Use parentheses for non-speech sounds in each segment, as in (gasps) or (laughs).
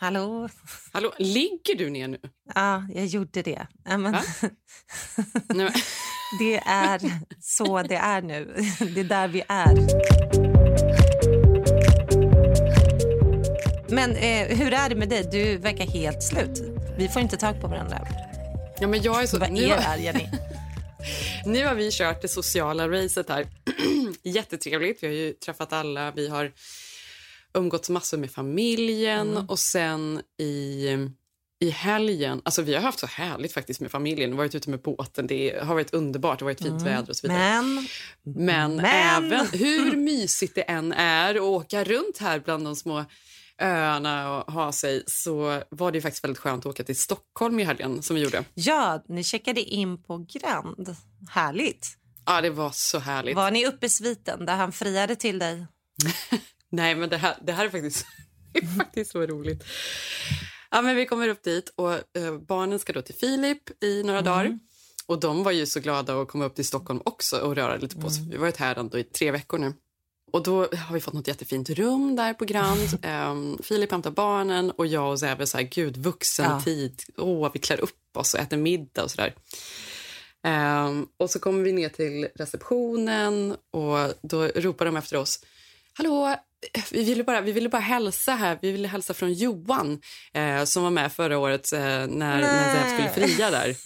Hallå? Hallå, ligger du ner nu? Ja, jag gjorde det. (laughs) Men, det är så det är nu. Det är där vi är. Men eh, hur är det med dig? Du verkar helt slut. Vi får inte tag på varandra. Ja, men jag är så, Vad nu, är det här, Jenny? (laughs) nu har vi kört det sociala racet här. (clears throat) Jättetrevligt. Vi har ju träffat alla. Vi har umgåtts massor med familjen. Och sen i, i helgen... Alltså vi har haft så härligt faktiskt med familjen. Varit ute med båten. Det har varit underbart. Det har varit fint väder och så vidare. Men Men, Men- även hur mysigt det än är att åka runt här bland de små öarna och ha sig så var det faktiskt väldigt skönt att åka till Stockholm i helgen som vi gjorde. ja, ni checkade in på Grand. Härligt. Ja, det var så härligt. Var ni uppe i sviten där han friade till dig? (laughs) Nej, men det här, det här är, faktiskt, (laughs) är faktiskt så roligt. Ja, men vi kommer upp dit och eh, barnen ska då till Filip i några dagar. Och de var ju så glada att komma upp till Stockholm också och röra lite på sig. Vi har varit här ändå i tre veckor nu. Och då har vi fått något jättefint rum där på Grand. (laughs) Ehm, Filip hämtar barnen och jag och Säve så här, gud, vuxen Ja. tid. Åh, vi klär upp oss och äter middag och sådär. Ehm, och så kommer vi ner till receptionen och då ropar de efter oss. Hallå, vi ville bara, vi ville bara hälsa här. Vi ville hälsa från Johan eh, som var med förra året eh, när, när Zev skulle fria där.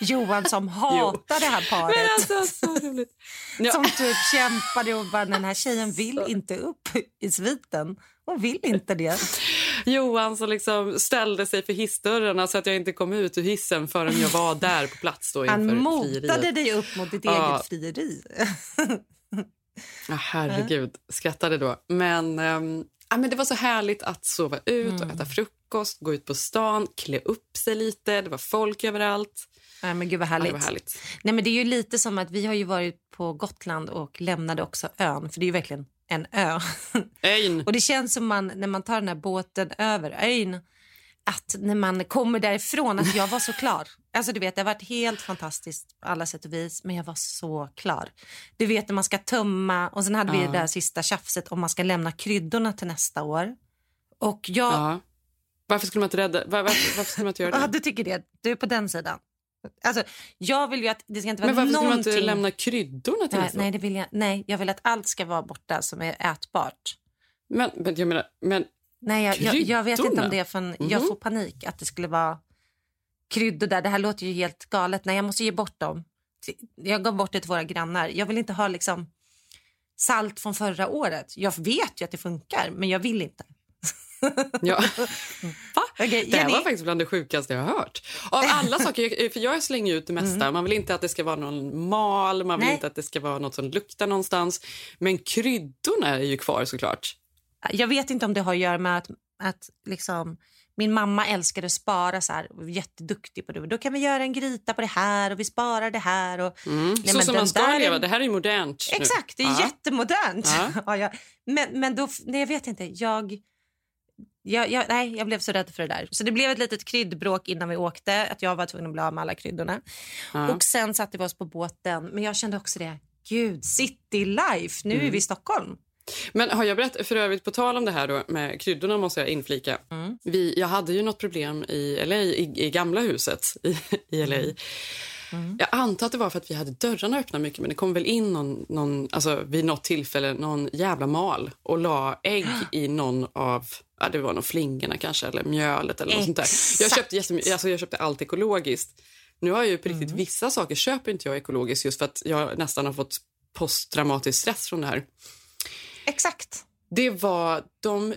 (laughs) Johan som hatar det här paret. Men alltså, så roligt. Ja. Som typ kämpade och bara den här tjejen vill inte upp i sviten. Hon vill inte det. Johan som liksom ställde sig för hissdörrarna så att jag inte kom ut ur hissen förrän jag var där på plats. Då Han motade frieriet. dig upp mot ditt Ja. eget frieri. (laughs) Ja, (laughs) herregud, skrattade då. Men, ehm, ja, men det var så härligt att sova ut och äta frukost, gå ut på stan, klä upp sig lite. Det var folk överallt. Nej, men gud vad Ja, härligt. det var härligt. Nej, men det är ju lite som att vi har ju varit på Gotland och lämnade också ön. För det är ju verkligen en ö. Ön. (laughs) Och det känns som man, när man tar den här båten över ön, att när man kommer därifrån, att jag var så klar. Alltså du vet, det har varit helt fantastiskt på alla sätt och vis, men jag var så klar. Du vet när man ska tömma och sen hade vi Ja. det här sista tjafset om man ska lämna kryddorna till nästa år. Och jag, Ja. Varför skulle man inte rädda? Var, varför, varför skulle man inte göra (laughs) ja, det? du tycker det, du är på den sidan. Alltså, jag vill ju att det ska inte vara Men varför skulle man någonting... inte lämna kryddorna till nej, nej, det vill jag, nej, jag vill att allt ska vara borta som är ätbart. Men, men jag menar, men Nej, jag, jag, jag vet inte om det för jag Mhm. får panik att det skulle vara kryddor där. Det här låter ju helt galet. Nej, jag måste ge bort dem. Jag gav bort det till våra grannar. Jag vill inte ha liksom salt från förra året. Jag vet ju att det funkar, men jag vill inte. ja. (laughs) Va? Okej, det här var faktiskt bland det sjukaste jag har hört. Av (laughs) alla saker, för jag slänger ut det mesta. Man vill inte att det ska vara någon mal, man vill Nej. inte att det ska vara något som luktar någonstans. Men kryddorna är ju kvar såklart. Jag vet inte om det har att göra med att, att liksom, min mamma älskade att spara så här, jätteduktig på det. Då kan vi göra en gryta på det här och vi sparar det här. Och, Nej, så men som man ska där är- leva. Det här är modernt nu. Exakt, det är Ja. jättemodernt. Ja. (laughs) Ja, ja. Men, men då, nej, jag vet inte. Jag, jag, jag, nej, jag blev så rädd för det där. Så det blev ett litet kryddbråk innan vi åkte. Att jag var tvungen att bli av med alla kryddorna. Ja. Och sen satte vi oss på båten. Men jag kände också det. Gud, city life. Nu Mm. är vi i Stockholm. Men har jag berättat, för övrigt på tal om det här då, med kryddorna måste jag inflika. Mm. Vi, jag hade ju något problem i LA, i, i gamla huset i, i LA. Mm. Jag antar att det var för att vi hade dörrarna öppna mycket men det kom väl in någon, någon alltså vid något tillfälle någon jävla mal och la ägg i någon av ja, det var nog flingorna kanske eller mjölet eller något sånt där. Jag köpte, alltså jag köpte allt ekologiskt. Nu har jag ju på riktigt, Mm. vissa saker köper inte jag ekologiskt just för att jag nästan har fått posttraumatisk stress från det här. Exakt. Det var, de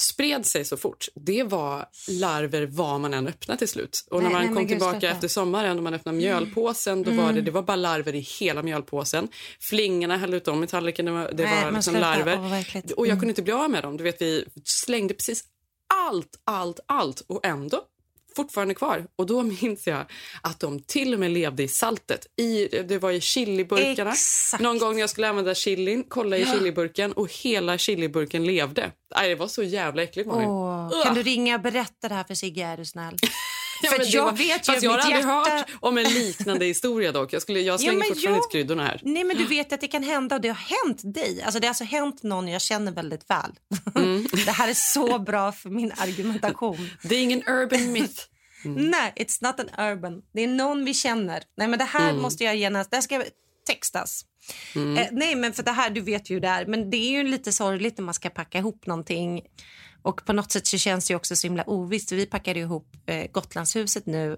spred sig så fort. Det var larver vad man än öppnade till slut. Och när Nej, man nej, kom gud, tillbaka sluta. efter sommaren och man öppnade mjölpåsen, då var det, det var bara larver i hela mjölpåsen. Flingorna hällde ut dem i tallriken, det var, det Nej, var liksom larver. Och jag kunde inte bli av med dem. Du vet, vi slängde precis allt, allt, allt och ändå fortfarande kvar. Och då minns jag att de till och med levde i saltet. I, det var i chiliburkarna. Exakt. Någon gång när jag skulle använda chilin, kolla i chiliburken och hela chiliburken levde. Nej, det var så jävla äckligt, Malin. Åh, kan du ringa och berätta det här för Sigge, är du snäll? (laughs) Ja, för jag var- vet ju fast jag har aldrig hjärta... hört om en liknande historia dock. Jag, skulle, jag slänger men fortfarande jag- kryddorna här. Nej, men du vet att det kan hända och det har hänt dig. Alltså, det har alltså hänt någon jag känner väldigt väl. Mm. (laughs) det här är så bra för min argumentation. Det är ingen urban myth. (laughs) Nej, it's not an urban. Det är någon vi känner. Nej, men det här Mm. måste jag genast... Det ska textas. Eh, nej, men för det här, du vet ju hur det är. Men det är ju lite sorgligt när man ska packa ihop någonting. Och på något sätt så känns det också så himla ovisst. Vi packade ihop eh, Gotlandshuset nu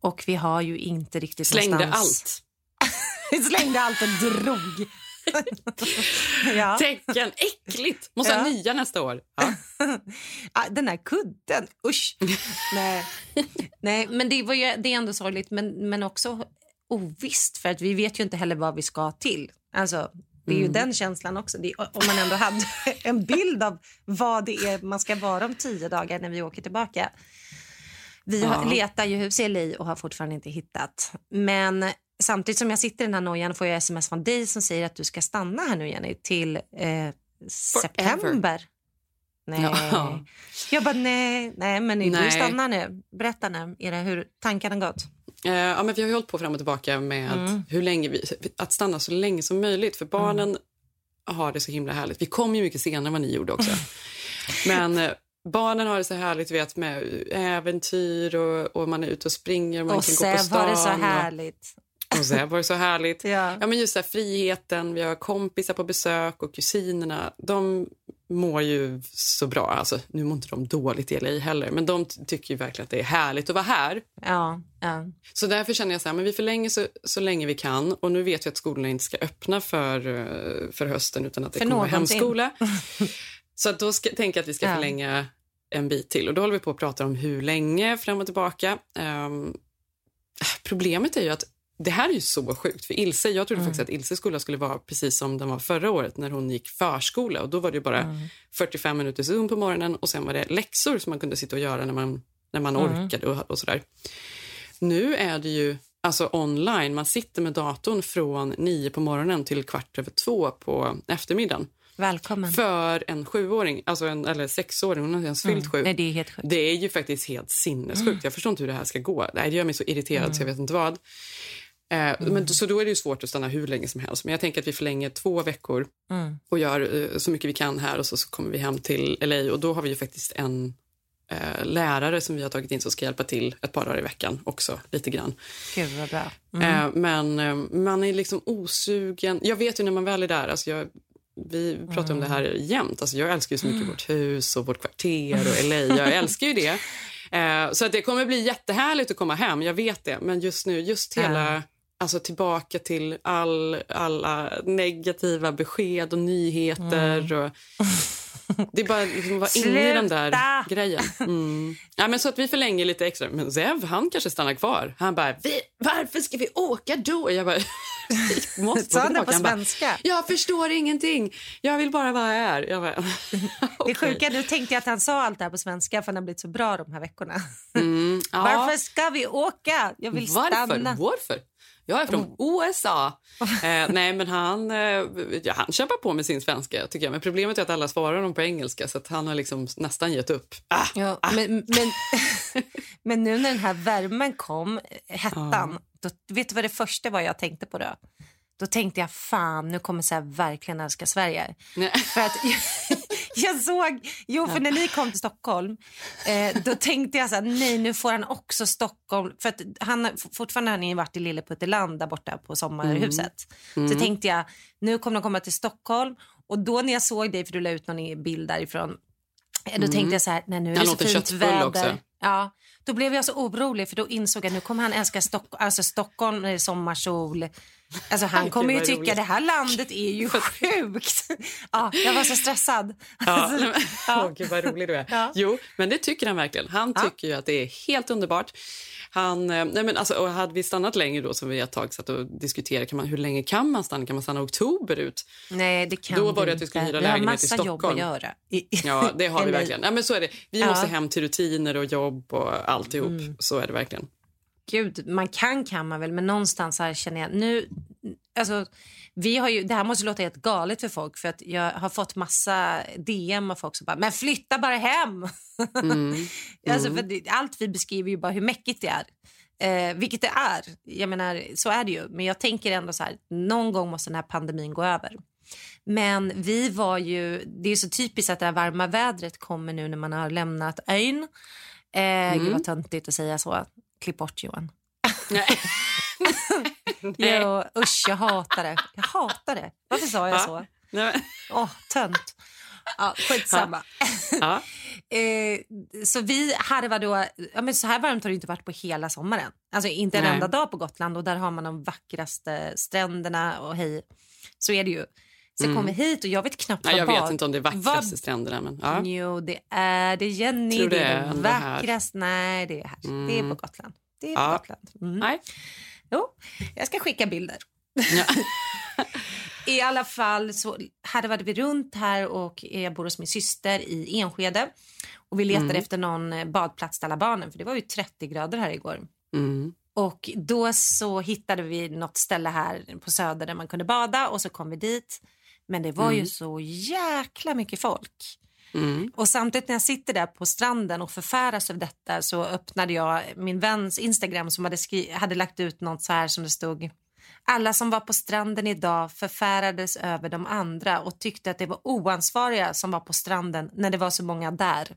och vi har ju inte riktigt Slängde någonstans... allt. Vi (laughs) slängde allt och drog. (laughs) ja. Tecken, äckligt! Måste ha Ja. nya nästa år. (laughs) Ja. Den här kudden, usch. Nej. Nej, men det, var ju, det är ändå sorgligt, men, men också ovisst. För att vi vet ju inte heller vad vi ska till. Alltså, det är ju den känslan också. Det, om man ändå hade (laughs) en bild av vad det är man ska vara om tio dagar när vi åker tillbaka. Vi har, Ja. letar ju hus i LA och har fortfarande inte hittat. Men samtidigt som jag sitter i den här nojan får jag sms från dig som säger att du ska stanna här nu, Jenny, till eh, september. Nej. Ja. Jag bara, nej, nej men du stannar nu. Berätta nu, era, hur tankarna gått. Eh, ja, men vi har ju hållit på fram och tillbaka med Mm. hur länge vi, att stanna så länge som möjligt. För barnen har det så himla härligt. Vi kom ju mycket senare än vad ni gjorde också. (laughs) men eh, barnen har det så härligt vet, med äventyr och, och man är ute och springer och man Och kan gå på stan. var det så härligt. Och så var det så härligt. Ja. Ja, men just här, friheten, vi har kompisar på besök och kusinerna. De mår ju så bra. Alltså, nu mår inte de dåligt i LA heller, men de ty- tycker ju verkligen att det är härligt att vara här. Ja, ja. Så därför känner jag så här, men vi förlänger så, så länge vi kan. Och nu vet jag att skolorna inte ska öppna för, eh, för hösten utan att det För kommer vara hemskola. (laughs) så då ska, tänker jag att vi ska Ja. förlänga en bit till. Och då håller vi på att prata om hur länge fram och tillbaka. Ehm, problemet är ju att det här är ju så sjukt. För Ilse, jag trodde faktiskt att Ilses skola skulle vara precis som den var förra året när hon gick förskola. Och då var det bara 45 minuter Zoom på morgonen och sen var det läxor som man kunde sitta och göra när man, när man orkade och, och sådär. Nu är det ju alltså online. Man sitter med datorn från nio på morgonen till kvart över två på eftermiddagen. Välkommen. För en sjuåring, alltså en, eller sexåring, hon har inte ens fyllt sju. Nej, det är helt sjukt. Det är ju faktiskt helt sinnessjukt. Jag förstår inte hur det här ska gå. Nej, det gör mig så irriterad så jag vet inte vad. Eh, men, så då är det ju svårt att stanna hur länge som helst. Men jag tänker att vi förlänger två veckor och gör eh, så mycket vi kan här och så, så kommer vi hem till LA och då har vi ju faktiskt en eh, lärare som vi har tagit in som ska hjälpa till ett par dagar i veckan också lite grann. Gud, vad bra. Eh, men eh, man är liksom osugen. Jag vet ju när man väl är där, alltså jag, vi pratar om det här jämt. Alltså jag älskar ju så mycket vårt hus och vårt kvarter och LA. (laughs) Jag älskar ju det. Eh, så att det kommer bli jättehärligt att komma hem, jag vet det. Men just nu, just hela... Alltså tillbaka till all, alla negativa besked och nyheter. Och, det är bara liksom vara inne i den där grejen. Mm. Ja, men så att vi förlänger lite extra. Men Zev, han kanske stannar kvar. Han bara, vi, varför ska vi åka då? Jag bara, vi måste (laughs) Sa han det på Han bara, svenska? jag förstår ingenting. Jag vill bara vara här. Jag bara, (laughs) Det okej. sjuka, nu tänkte jag att han sa allt det här på svenska för han har blivit så bra de här veckorna. Mm, ja. Varför ska vi åka? Jag vill stanna. Varför? Jag är från USA. Eh, nej, men han, eh, ja, han kämpar på med sin svenska. tycker jag. Men Problemet är att alla svarar honom på engelska så han har liksom nästan gett upp. Ah, Ja, men, men, (laughs) men nu när den här värmen kom, eh, hettan, då, vet du vad det första var jag tänkte på då? Då tänkte jag fan, nu kommer så verkligen älska Sverige. nej. För att (laughs) (laughs) jag såg, jo för när ni kom till Stockholm, eh, då tänkte jag så här, nej nu får han också Stockholm. För att han, fortfarande har ni varit i Lilleputteland där borta på sommarhuset. Så tänkte jag, nu kommer de komma till Stockholm. Och då när jag såg dig, för du la ut någon bild därifrån, Eh, Då tänkte jag så här, nej nu är det så fint väder. också. Ja, då blev jag så orolig för då insåg jag nu kommer han älska Stock alltså Stockholm, eh, sommarsol. Alltså han kommer ju tycka roligt. det här landet är ju sjukt. Ja, jag var så stressad. Ja, Alltså, nej, (laughs) ja. Åh, gud vad rolig du är. Ja. Jo, men det tycker han verkligen. Han Ja. tycker ju att det är helt underbart. Han, eh, nej men alltså, och hade vi stannat längre då, som vi ett tag satt och diskuterade, kan man, hur länge kan man stanna? Kan man stanna oktober ut? Nej, det kan Då var vi det att vi skulle hyra Vi har lägenhet i massa jobb att Stockholm. göra. Ja, det har vi (laughs) verkligen. Ja, men så är det. Vi Ja. måste hem till rutiner och jobb och alltihop. Mm. Så är det verkligen. Gud, man kan kan man väl, men någonstans här känner jag nu... Alltså, vi har ju, det här måste låta helt galet för folk för att jag har fått massa DM av folk som bara “men flytta bara hem”. Mm. (laughs) Alltså, för det, allt vi beskriver ju bara hur mäckigt det är. Eh, vilket det är. Jag menar, så är det ju. Men jag tänker ändå så här, någon gång måste den här pandemin gå över. Men vi var ju, det är så typiskt att det här varma vädret kommer nu när man har lämnat ön. Eh, Gud vad töntigt att säga så. Klipp bort Johan. (laughs) Nej. Jo, usch, jag hatar det. Jag hatar det. Varför sa jag Va? så? Nej, Åh, tönt. Ja, skitsamma. ja. (laughs) Eh, så vi harvar då... Ja, men så här varmt har det inte varit på hela sommaren. Alltså inte en Nej. enda dag på Gotland. Och där har man de vackraste stränderna och hej. Så är det ju. Så jag kommer hit och jag vet knappt Nej, vad jag bad... vet inte om det är vad- vackraste stränderna. Men, ja. Jo, det är det Jenny. Det det är det vackraste. Nej, det är här. Det är på Gotland. Det är på Ja. Gotland. Mm. Nej. Jo, jag ska skicka bilder. Ja. (laughs) I alla fall så hade vi runt här och jag bor hos min syster i Enskede. Och vi letade efter någon badplats till alla barnen för det var ju 30 grader här igår. Mm. Och då så hittade vi något ställe här på Söder där man kunde bada och så kom vi dit. Men det var ju så jäkla mycket folk. Mm. Och samtidigt när jag sitter där på stranden och förfäras av detta så öppnade jag min väns Instagram som hade, skri- hade lagt ut något så här som det stod alla som var på stranden idag förfärades över de andra och tyckte att det var oansvariga som var på stranden när det var så många där. (laughs)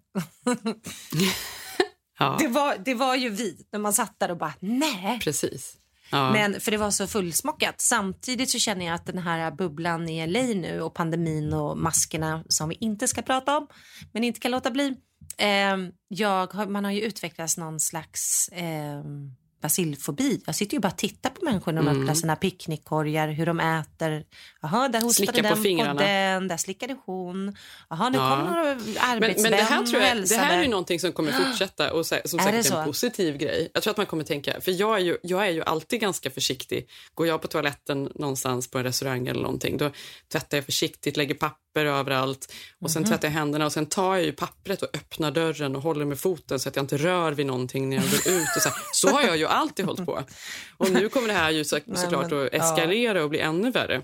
Ja, Det var, det var ju vi när man satt där och bara nej. precis. Ja. Men för det var så fullsmockat. Samtidigt så känner jag att den här bubblan i LA nu och pandemin och maskerna som vi inte ska prata om, men inte kan låta bli. Eh, jag man har ju utvecklats någon slags eh, basilfobi. Jag sitter ju bara och tittar på människor när de Mm. öppnar sina picknickkorgar, hur de äter. Jaha, där hostade Slicka på den fingrarna. på den, där slickade hon. Jaha, nu Ja. kom några Men, arbetsvän men det här tror jag, det här är ju någonting som kommer fortsätta och som Är säkert är en positiv grej. Jag tror att man kommer tänka, för jag är, ju, jag är ju alltid ganska försiktig. Går jag på toaletten någonstans på en restaurang eller någonting, då tvättar jag försiktigt, lägger papper överallt och sen tvättar jag händerna och sen tar jag ju pappret och öppnar dörren och håller med foten så att jag inte rör vid någonting när jag går ut. Och så, här. så har jag ju alltid hållit på. (laughs) Och nu kommer det här ju så, såklart men, att eskalera och bli ännu värre.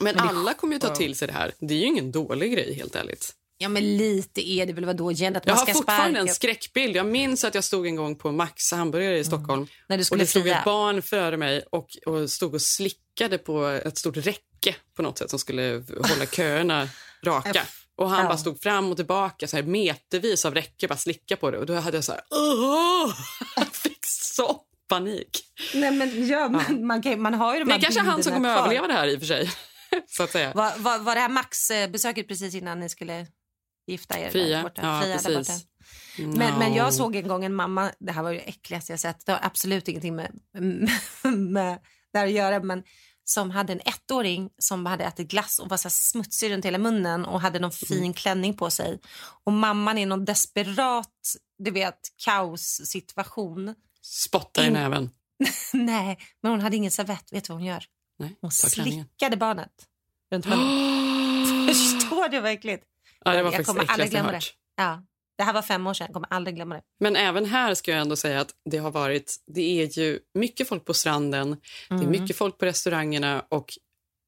Men är alla kommer ju ta till sig det här. Det är ju ingen dålig grej helt ärligt. Ja, men lite är det väl vadå igen att Jag man har ska fortfarande sparka. en skräckbild. Jag minns att jag stod en gång på Max hamburgare i Stockholm. När du och skulle det stod fria. ett barn före mig och, och stod och slickade på ett stort räcke på något sätt som skulle hålla köerna (laughs) raka. Och han Ja. bara stod fram och tillbaka så här metervis av räcke, bara slicka på det. Och då hade jag så här, Åh! (laughs) Jag fick så panik. Nej, men, ja, men man, kan, man har ju de Det är kanske han som kommer kvar. överleva det här i och för sig. (laughs) så att säga. Var, var, var det här Max-besöket precis innan ni skulle gifta er? Fria. Där borta? Ja, Fria där precis. borta. Men, men Ja. jag såg en gång en mamma, det här var ju det äckligaste jag sett, det har absolut ingenting med, (laughs) med det här att göra, men som hade en ettåring som hade ätit glass och var så smutsig runt hela munnen och hade någon fin Mm. klänning på sig. Och mamman i någon desperat, du vet, kaossituation. Spottar i In- näven. (laughs) Nej, men hon hade ingen servett. Vet du vad hon gör? Nej, Hon klänningen. slickade barnet runt (gasps) munnen. Förstår du vad äckligt? Ja, det var jag faktiskt kommer aldrig glömma det. Ja, det här var fem år sedan, jag kommer aldrig glömma det. Men även här ska jag ändå säga att det har varit, det är ju mycket folk på stranden, det är Mm. mycket folk på restaurangerna och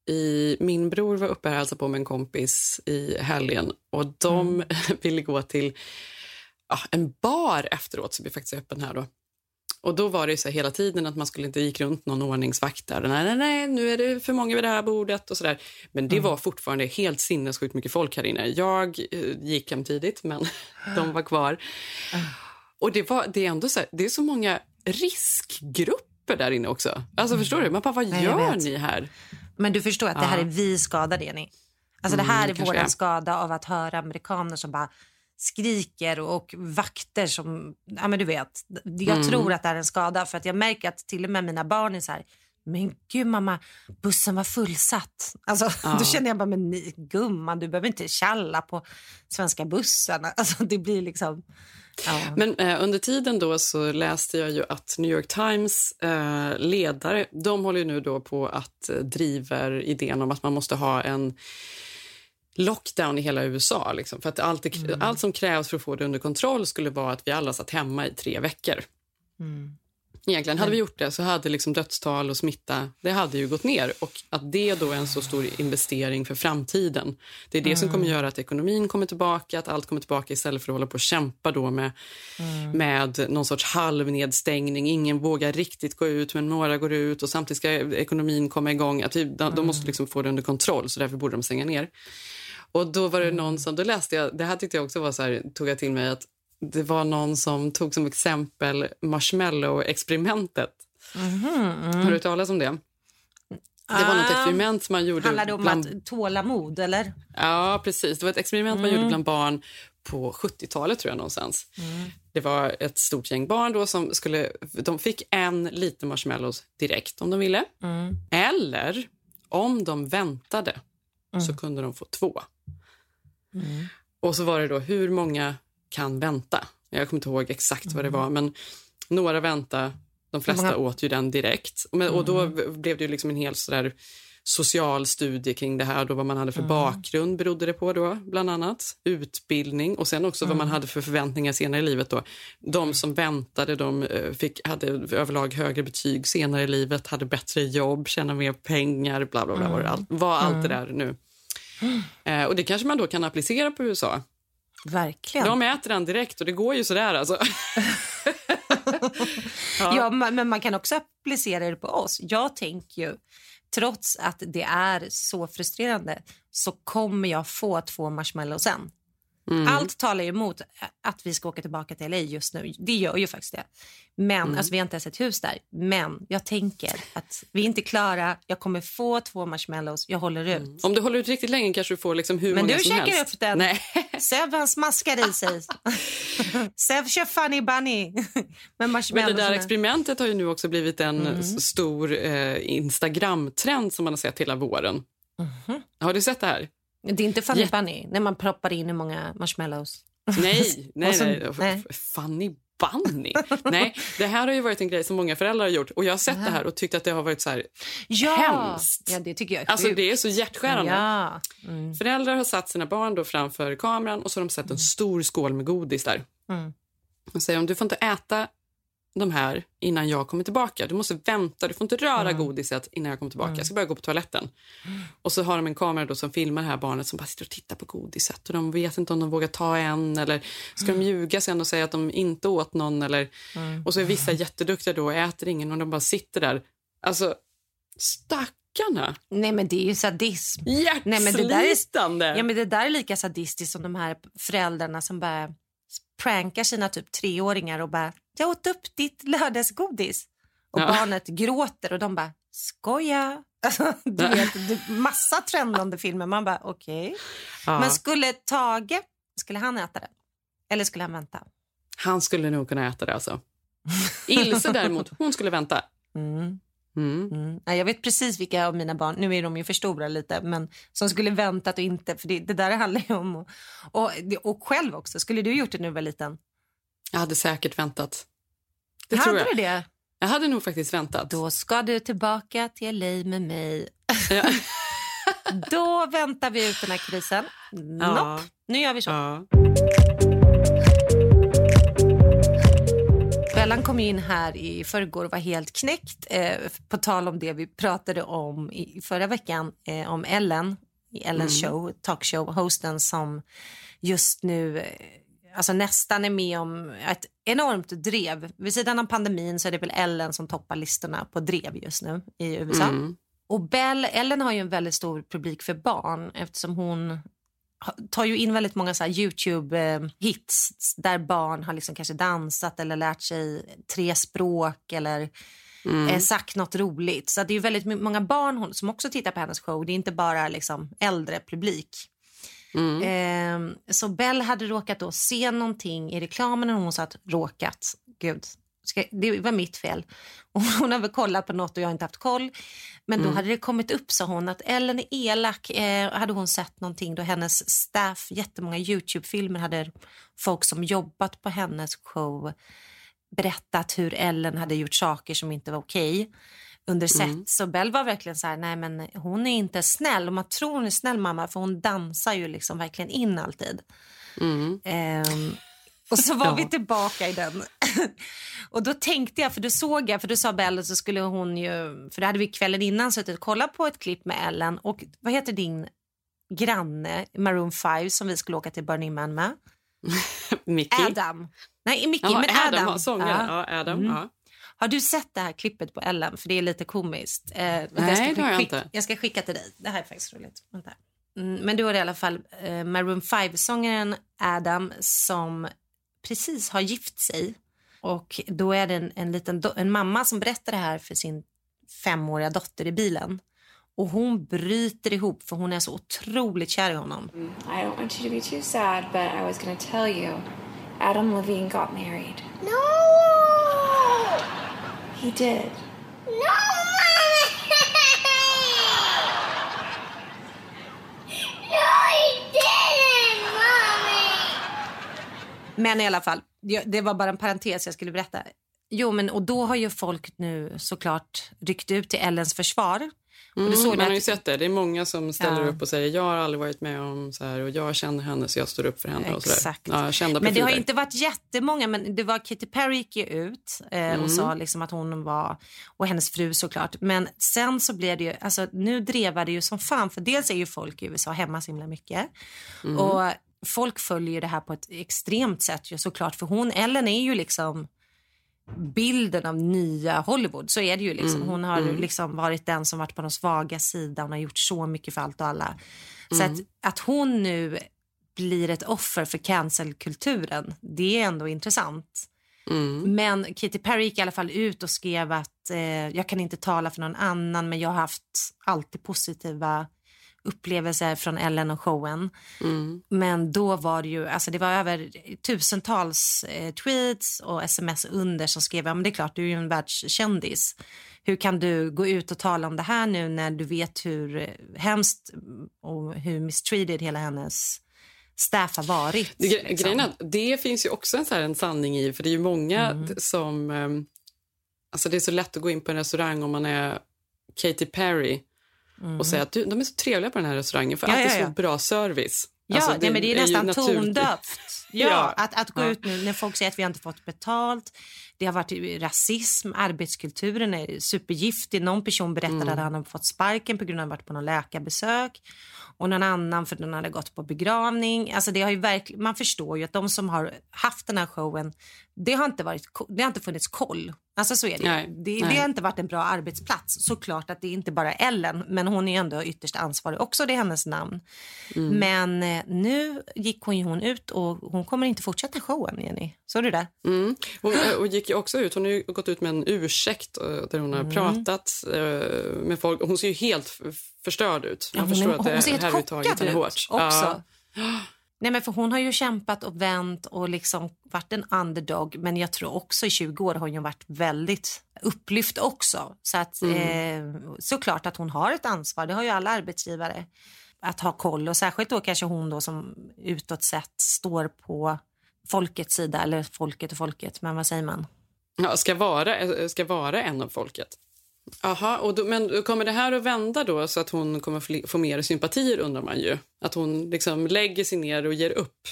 i, min bror var uppe här och hälsade på med en kompis i helgen och de Mm. (laughs) ville gå till ja, en bar efteråt som är faktiskt öppen här då. Och då var det ju så hela tiden att man skulle inte gick runt någon ordningsvakt där. Nej, nej, nej, nu är det för många vid det här bordet och så där. Men det var fortfarande helt sinnessjukt mycket folk här inne. Jag eh, gick hem tidigt, men (laughs) de var kvar. Och det, var, det är ändå så här, det är så många riskgrupper där inne också. Alltså förstår du? Man bara, vad Nej, gör ni här? Men du förstår att det här är vi skadade, Jenny. Alltså det här är kanske vår är. skada av att höra amerikaner som bara skriker och vakter som, ja men du vet. Jag tror att det är en skada för att jag märker att till och med mina barn är så här, men gud mamma, bussen var fullsatt. Alltså, (laughs) Då känner jag bara, men ni, gumman du behöver inte tjalla på svenska bussarna. (laughs) Alltså det blir liksom, ja. Men eh, under tiden då så läste jag ju att New York Times eh, ledare, de håller ju nu då på att eh, driver idén om att man måste ha en lockdown i hela USA. Liksom. För att allt, det, allt som krävs för att få det under kontroll skulle vara att vi alla satt hemma i tre veckor. Egentligen hade vi gjort det så hade liksom dödstal och smitta det hade ju gått ner. Och att det då är en så stor investering för framtiden. Det är det som kommer göra att ekonomin kommer tillbaka, att allt kommer tillbaka istället för att hålla på och kämpa då med, med någon sorts halvnedstängning. Ingen vågar riktigt gå ut, men några går ut och samtidigt ska ekonomin komma igång. Att de, de måste liksom få det under kontroll, så därför borde de stänga ner. Och då var det någon som, då läste jag, det här tyckte jag också var så här, tog jag till mig att det var någon som tog som exempel marshmallow-experimentet. Har du hört talas om det? Det var något Ah, experiment som man gjorde Handlar det om bland... att tålamod eller? Ja, precis. Det var ett experiment man gjorde bland barn på 70-talet tror jag någonstans. Det var ett stort gäng barn då som skulle... De fick en liten marshmallows direkt om de ville. Eller om de väntade så kunde de få två. Och så var det då hur många kan vänta. Jag kommer inte ihåg exakt vad det var, men några vänta. De flesta Många- åt ju den direkt. Och, men, och då blev det ju liksom en hel sådär social studie kring det här. Då vad man hade för bakgrund berodde det på då, bland annat. Utbildning och sen också vad man hade för förväntningar senare i livet. Då. De som väntade de eh, fick, hade överlag högre betyg senare i livet, hade bättre jobb, tjänade mer pengar, bla bla bla. Var, allt, var allt det där nu. Eh, och det kanske man då kan applicera på USA. Verkligen. De äter den direkt och det går ju sådär alltså. (laughs) Ja. ma- men man kan också applicera det på oss. Jag tänker ju, trots att det är så frustrerande så kommer jag få två marshmallows sen. Mm. Allt talar emot att vi ska åka tillbaka till LA just nu. Det gör ju faktiskt det. Men, Mm. alltså, vi har inte ens ett hus där. Men jag tänker att vi är inte klara. Jag kommer få två marshmallows. Jag håller ut. Om du håller ut riktigt länge kanske du får liksom hur Men många du som käkar helst. upp den. Nej. (laughs) Sev han smaskar i sig. (laughs) Sev kör funny bunny. (laughs) Med Men det där experimentet har ju nu också blivit en Mm. stor eh, Instagram-trend som man har sett hela våren. Mhm. Har du sett det här? Det är inte funny Jätte- bunny när man proppar in hur många marshmallows. Nej, nej, (laughs) så- nej. nej. Funny Bunny. nej, det här har ju varit en grej som många föräldrar har gjort. Och jag har sett det här och tyckt att det har varit så här Ja, hemskt. ja det tycker jag är Alltså det är så hjärtskärande. Ja. Mm. Föräldrar har satt sina barn då framför kameran och så har de sett en stor skål med godis där. Mm. Och säger om du får inte äta de här innan jag kommer tillbaka. Du måste vänta, du får inte röra Mm. godiset innan jag kommer tillbaka. Jag ska bara gå på toaletten. Och så har de en kamera då som filmar det här barnet som bara sitter och tittar på godiset. Och de vet inte om de vågar ta en eller ska Mm. de ljuga sen och säga att de inte åt någon eller... Och så är vissa jätteduktiga då och äter ingen och de bara sitter där. Alltså, stackarna. Nej men det är ju sadism. Nej, men det där är- Hjärtslitande. Ja men det där är lika sadistiskt som de här föräldrarna som bara prankar sina typ treåringar och bara jag åt upp ditt lördagsgodis. Och Ja. barnet gråter och de bara skoja. (laughs) Alltså, du vet, massa trendande filmer. Man bara okej. Ja. Men skulle Tage, skulle han äta det? Eller skulle han vänta? Han skulle nog kunna äta det alltså. Ilse däremot, hon skulle vänta. Mm. Mm. Mm. Jag vet precis vilka av mina barn, nu är de ju för stora lite, men som skulle väntat och inte, för det, det där handlar ju om... Och, och, och själv också, skulle du gjort det när du var liten? Jag hade säkert väntat. Det Hade jag. du det? Jag hade nog faktiskt väntat. Då ska du tillbaka till LA med mig. Ja. (laughs) Då väntar vi ut den här krisen. Ja. Nopp, nu gör vi så. Ja. Bellan kom in här i förrgår och var helt knäckt. Eh, på tal om det vi pratade om i förra veckan, eh, om Ellen, i Ellens show, talkshow, hosten som just nu eh, alltså nästan är med om ett enormt drev. Vid sidan av pandemin så är det väl Ellen som toppar listorna på drev just nu i USA. Mm. Och Bell, Ellen har ju en väldigt stor publik för barn eftersom hon tar ju in väldigt många så Youtube-hits där barn har liksom kanske dansat eller lärt sig tre språk eller eh, sagt något roligt. Så det är väldigt många barn som också tittar på hennes show. Det är inte bara liksom äldre publik. Eh, så Bell hade råkat då se någonting i reklamen när hon sa att råkat. Gud, ska, det var mitt fel. (laughs) Och hon har väl kollat på något och jag har inte haft koll. Men då hade det kommit upp, sa hon, att Ellen är elak. Eh, hade hon sett någonting då hennes staff, jättemånga Youtube-filmer hade folk som jobbat på hennes show berättat hur Ellen hade gjort saker som inte var okej under set. Så Bell var verkligen så här, nej men hon är inte snäll. Och man tror hon är snäll mamma för hon dansar ju liksom verkligen in alltid. Ehm, och så var vi tillbaka i den. (laughs) och då tänkte jag, för då såg jag, för då sa Bell så skulle hon ju, för det hade vi kvällen innan suttit och kollat på ett klipp med Ellen och vad heter din granne Maroon 5 som vi skulle åka till Burning Man med? (laughs) Mickey. Adam. Nej, Mickey, Jaha, men Adam. Adam sångaren. Ja. Ja, Adam. Mm. Ja. Har du sett det här klippet på Ellen? För det är lite komiskt. Eh, Nej, jag ska det har jag skicka, inte. Jag ska skicka till dig. Det här är faktiskt roligt. Vänta. Mm, men då är det i alla fall eh, Maroon 5-sångaren Adam som precis har gift sig. Och då är det en, en liten do- en mamma som berättar det här för sin femåriga dotter i bilen. Och hon bryter ihop för hon är så otroligt kär i honom. I don't want you to be too sad, but I was to tell you Adam Levine got married. No! He did. No, No, he didn't, Mommy! Men i alla fall, det- var bara en parentes jag skulle berätta. Jo, men och då har ju folk nu såklart ryckt ut till Ellens försvar. Mm, man har ju sett det. Det är många som ställer Ja. upp och säger jag har aldrig varit med om så här och jag känner henne så jag står upp för henne. Och så där. Exakt. Ja, kända Men det har inte varit jättemånga, men det var Katy Perry gick ju ut eh, Mm. och sa liksom att hon var, och hennes fru såklart. Men sen så blev det ju, alltså nu drevar det ju som fan, för dels är ju folk i USA hemma så himla mycket. Mm. Och folk följer ju det här på ett extremt sätt ju såklart, för hon, Ellen är ju liksom bilden av nya Hollywood. Så är det ju. liksom. Hon har liksom varit den som varit på de svaga sidan och har gjort så mycket för allt och alla. Så att, att hon nu blir ett offer för cancelkulturen, det är ändå intressant. Men Katy Perry gick i alla fall ut och skrev att eh, jag kan inte tala för någon annan men jag har haft alltid positiva upplevelser från Ellen och showen. Men då var det ju, alltså det var över tusentals eh, tweets och sms under som skrev, ja men det är klart du är ju en världskändis. Hur kan du gå ut och tala om det här nu när du vet hur eh, hemskt och hur mistreated hela hennes staff har varit? Gre- liksom. grejen att det finns ju också en, så en sanning i, för det är ju många Mm. som... ehm, alltså det är så lätt att gå in på en restaurang om man är Katy Perry och säga att du, de är så trevliga på den här restaurangen för Mm. Ja, allt är så bra service. Ja, Alltså, nej, men det är ju nästan tondövt. (laughs) Ja. Att, att gå ut nu när folk säger att vi inte fått betalt. Det har varit rasism, arbetskulturen är supergiftig. Någon person berättade Mm. att han har fått sparken på grund av att han varit på någon läkarbesök. Och någon annan för att den hade gått på begravning. Alltså det har ju verkl- man förstår ju att de som har haft den här showen, det har inte, varit, det har inte funnits koll. Alltså så är det. Nej, det, nej. det har inte varit en bra arbetsplats. Såklart att det är inte bara Ellen, men hon är ändå ytterst ansvarig också. Det är hennes namn. Mm. Men eh, nu gick hon, hon ut och hon kommer inte fortsätta showen, Jenny. Såg du det? Mm. Hon eh, och gick ju också ut, hon har gått ut med en ursäkt eh, där hon Mm. har pratat eh, med folk. Hon ser ju helt förstörd ut. Man hon, förstår är- att det hon ser helt chockad ut hårt. också. Ja. Nej, men för hon har ju kämpat och vänt och liksom varit en underdog. Men jag tror också i 20 år har hon varit väldigt upplyft också. Så att, Mm. eh, såklart att hon har ett ansvar. Det har ju alla arbetsgivare. Att ha koll och särskilt då kanske hon då som utåt sett står på folkets sida. Eller folket och folket, men vad säger man? Ja, ska, vara, eh, ska vara en av folket. Aha, och då, men kommer det här att vända då så att hon kommer få mer sympatier undrar man ju? Att hon liksom lägger sig ner och ger upp?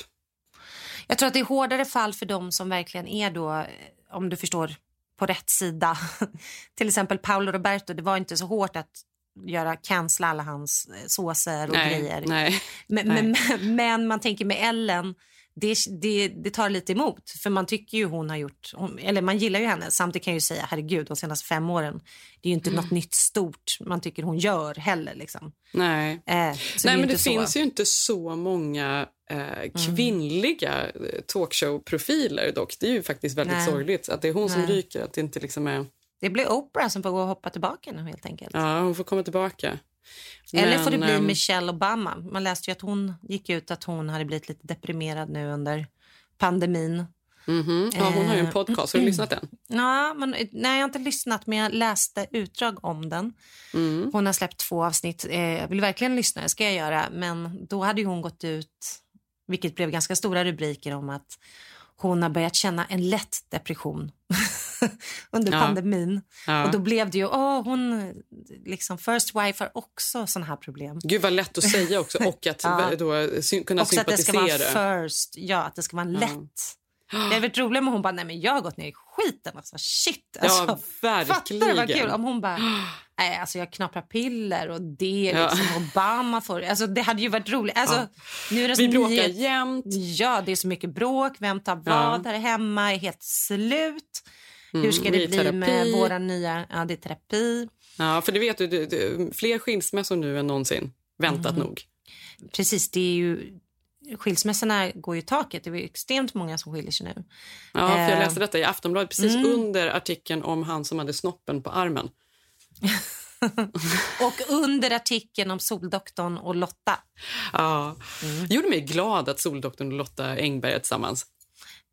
Jag tror att det är hårdare fall för dem som verkligen är då, eh, om du förstår, på rätt sida. (laughs) Till exempel Paolo Roberto, det var inte så hårt att göra cancella alla hans eh, såser och grejer. nej. Men, men, (laughs) men man tänker med Ellen, det, det, det tar lite emot. För man tycker ju hon har gjort, hon, eller man gillar ju henne. Samtidigt kan jag ju säga, herregud, de senaste fem åren, det är ju inte Mm. något nytt stort man tycker hon gör heller. Liksom. nej. Eh, så Nej, är men det så. finns ju inte så många eh, kvinnliga eh, talkshow-profiler dock. Det är ju faktiskt väldigt Nej. sorgligt att det är hon som Nej. ryker, att det inte liksom är... det blir Oprah som får gå och hoppa tillbaka nu helt enkelt. Ja, hon får komma tillbaka. Eller får det Men, bli ehm, Michelle Obama? Man läste ju att hon gick ut att hon hade blivit lite deprimerad nu under pandemin. mhm. Ja, hon har ju en Eh, podcast. Har du lyssnat den? (clears throat) Ja, men, nej, jag har inte lyssnat, men jag läste utdrag om den. Mm. Hon har släppt två avsnitt. Eh, jag vill verkligen lyssna, det ska jag göra. Men då hade hon gått ut, vilket blev ganska stora rubriker om att hon har börjat känna en lätt depression (laughs) (laughs) under Ja. pandemin. Ja. Och då blev det ju, åh, hon, liksom, first wife har också såna här problem. Gud vad lätt att säga också (laughs) och att Ja. då, sy- kunna Också att det ska vara sympatisera. first, ja, att det ska vara Ja. lätt. Det hade varit roligt om hon bara, nej men jag har gått ner i skiten. Alltså, shit. Alltså, Ja, Fattar du vad verkligen. kul om hon bara, (gasps) nej alltså jag knaprar piller och det Ja. liksom, Obama får, alltså det hade ju varit roligt. Alltså, Ja. nu är det så Vi bråkar nyhet- jämt. Ja, det är så mycket bråk, vem tar vad här hemma är helt slut. Hur ska Mm, det bli med terapi. våra nya, ja det är terapi. Ja, för det vet du, det, det, fler skilsmässor nu än någonsin. Väntat Mm. nog. Precis, det är ju, skilsmässorna går ju i taket, det är extremt många som skiljer sig nu. Ja, för jag Eh. läste detta i Aftonbladet precis Mm. under artikeln om han som hade snoppen på armen. (laughs) Och under artikeln om Soldoktorn och Lotta. Ja. Mm. Det gjorde mig glad att Soldoktorn och Lotta Engberg är tillsammans.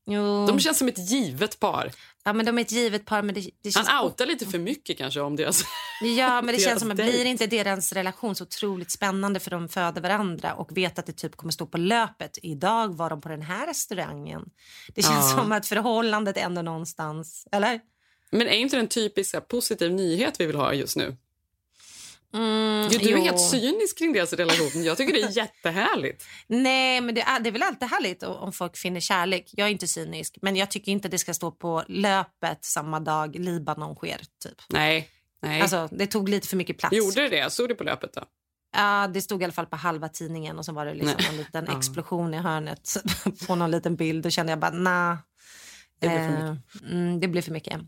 Jo, De känns som ett givet par. Ja, men de är ett givet par. Men det, det känns Han outar lite för mycket kanske om deras... Ja, men det (laughs) känns som att blir inte deras relation så otroligt spännande för de föder varandra och vet att det typ kommer stå på löpet. Idag var de på den här restaurangen. Det känns Ja. som att förhållandet ändå någonstans, eller? Men är inte det en typisk positiv nyhet vi vill ha just nu? Mm, du är jo. helt cynisk kring deras relation. Jag tycker det är (laughs) jättehärligt. Nej, men det är, det är väl alltid härligt om folk finner kärlek. Jag är inte cynisk, men jag tycker inte det ska stå på löpet samma dag Libanon sker. Typ. Nej. Nej. Alltså, det tog lite för mycket plats. Gjorde det? Stod det på löpet då? Ja, det stod i alla fall på halva tidningen och så var det liksom Nej. en liten Ja. explosion i hörnet (laughs) på någon liten bild. Då kände jag bara, nah. Det blev för Eh, mm, det blir för mycket.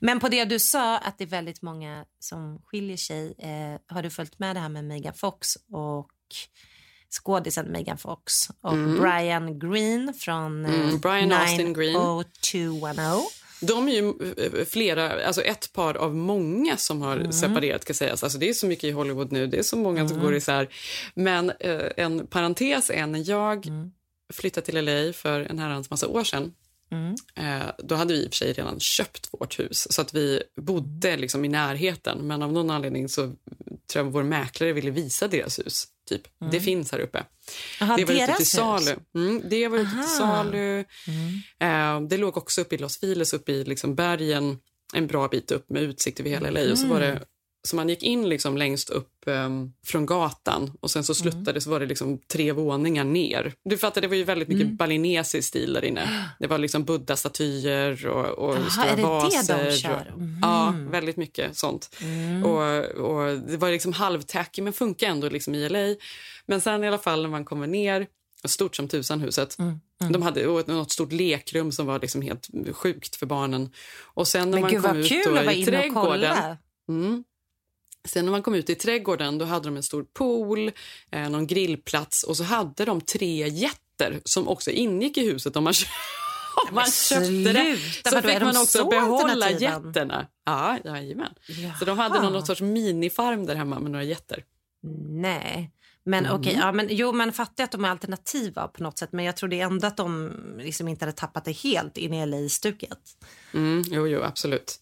Men på det du sa att det är väldigt många som skiljer sig. Eh, har du följt med det här med Megan Fox och skådisen Megan Fox och Brian Green från eh, Mm, Brian Austin Green. 90210. De är ju eh, flera, alltså ett par av många som har Mm. separerat. Ska sägas. Alltså det är så mycket i Hollywood nu, det är så många som går isär. Men eh, en parentes är när jag Mm. flyttade till LA för en herrans massa år sedan. Mm. Eh, då hade vi i och för sig redan köpt vårt hus så att vi bodde liksom i närheten. Men av någon anledning så tror jag vår mäklare ville visa deras hus. Typ. Det finns här uppe. Jaha, det var ute Mm. till salu. Mm, det var ute Aha. till salu. Mm. Eh, det låg också uppe i Los Files, uppe i liksom bergen, en bra bit upp med utsikt över hela LA. Och så var Mm. det, så man gick in liksom längst upp ehm, från gatan och sen så Mm. sluttade så var det liksom tre våningar ner. Du fattar, det var ju väldigt mycket Mm. balinesisk stil där inne. Det var liksom buddha-statyer och, och Jaha, stora är det det de vaser. kör? Och, Mhm. Ja, väldigt mycket sånt. Mm. Och, och det var liksom halvtacky men funkar ändå liksom i LA. Men sen i alla fall när man kommer ner, stort som tusan huset. Mm, De hade och något stort lekrum som var liksom helt sjukt för barnen. Och sen när Men man gud kom ut kul då i och trädgården. Mm. Sen när man kom ut i trädgården då hade de en stor pool, eh, någon grillplats och så hade de tre jätter som också ingick i huset om man, (laughs) om man köpte det. Så vadå, fick man också så behålla jätterna. Ja, jajamän. Jaha. Så de hade någon, någon sorts minifarm där hemma med några jätter. Nej. Men Mm. okej, ja, men, jo men fattar att de är alternativa på något sätt men jag trodde ändå att de liksom inte hade tappat det helt in i LA-stuket. Mm, jo, jo, absolut.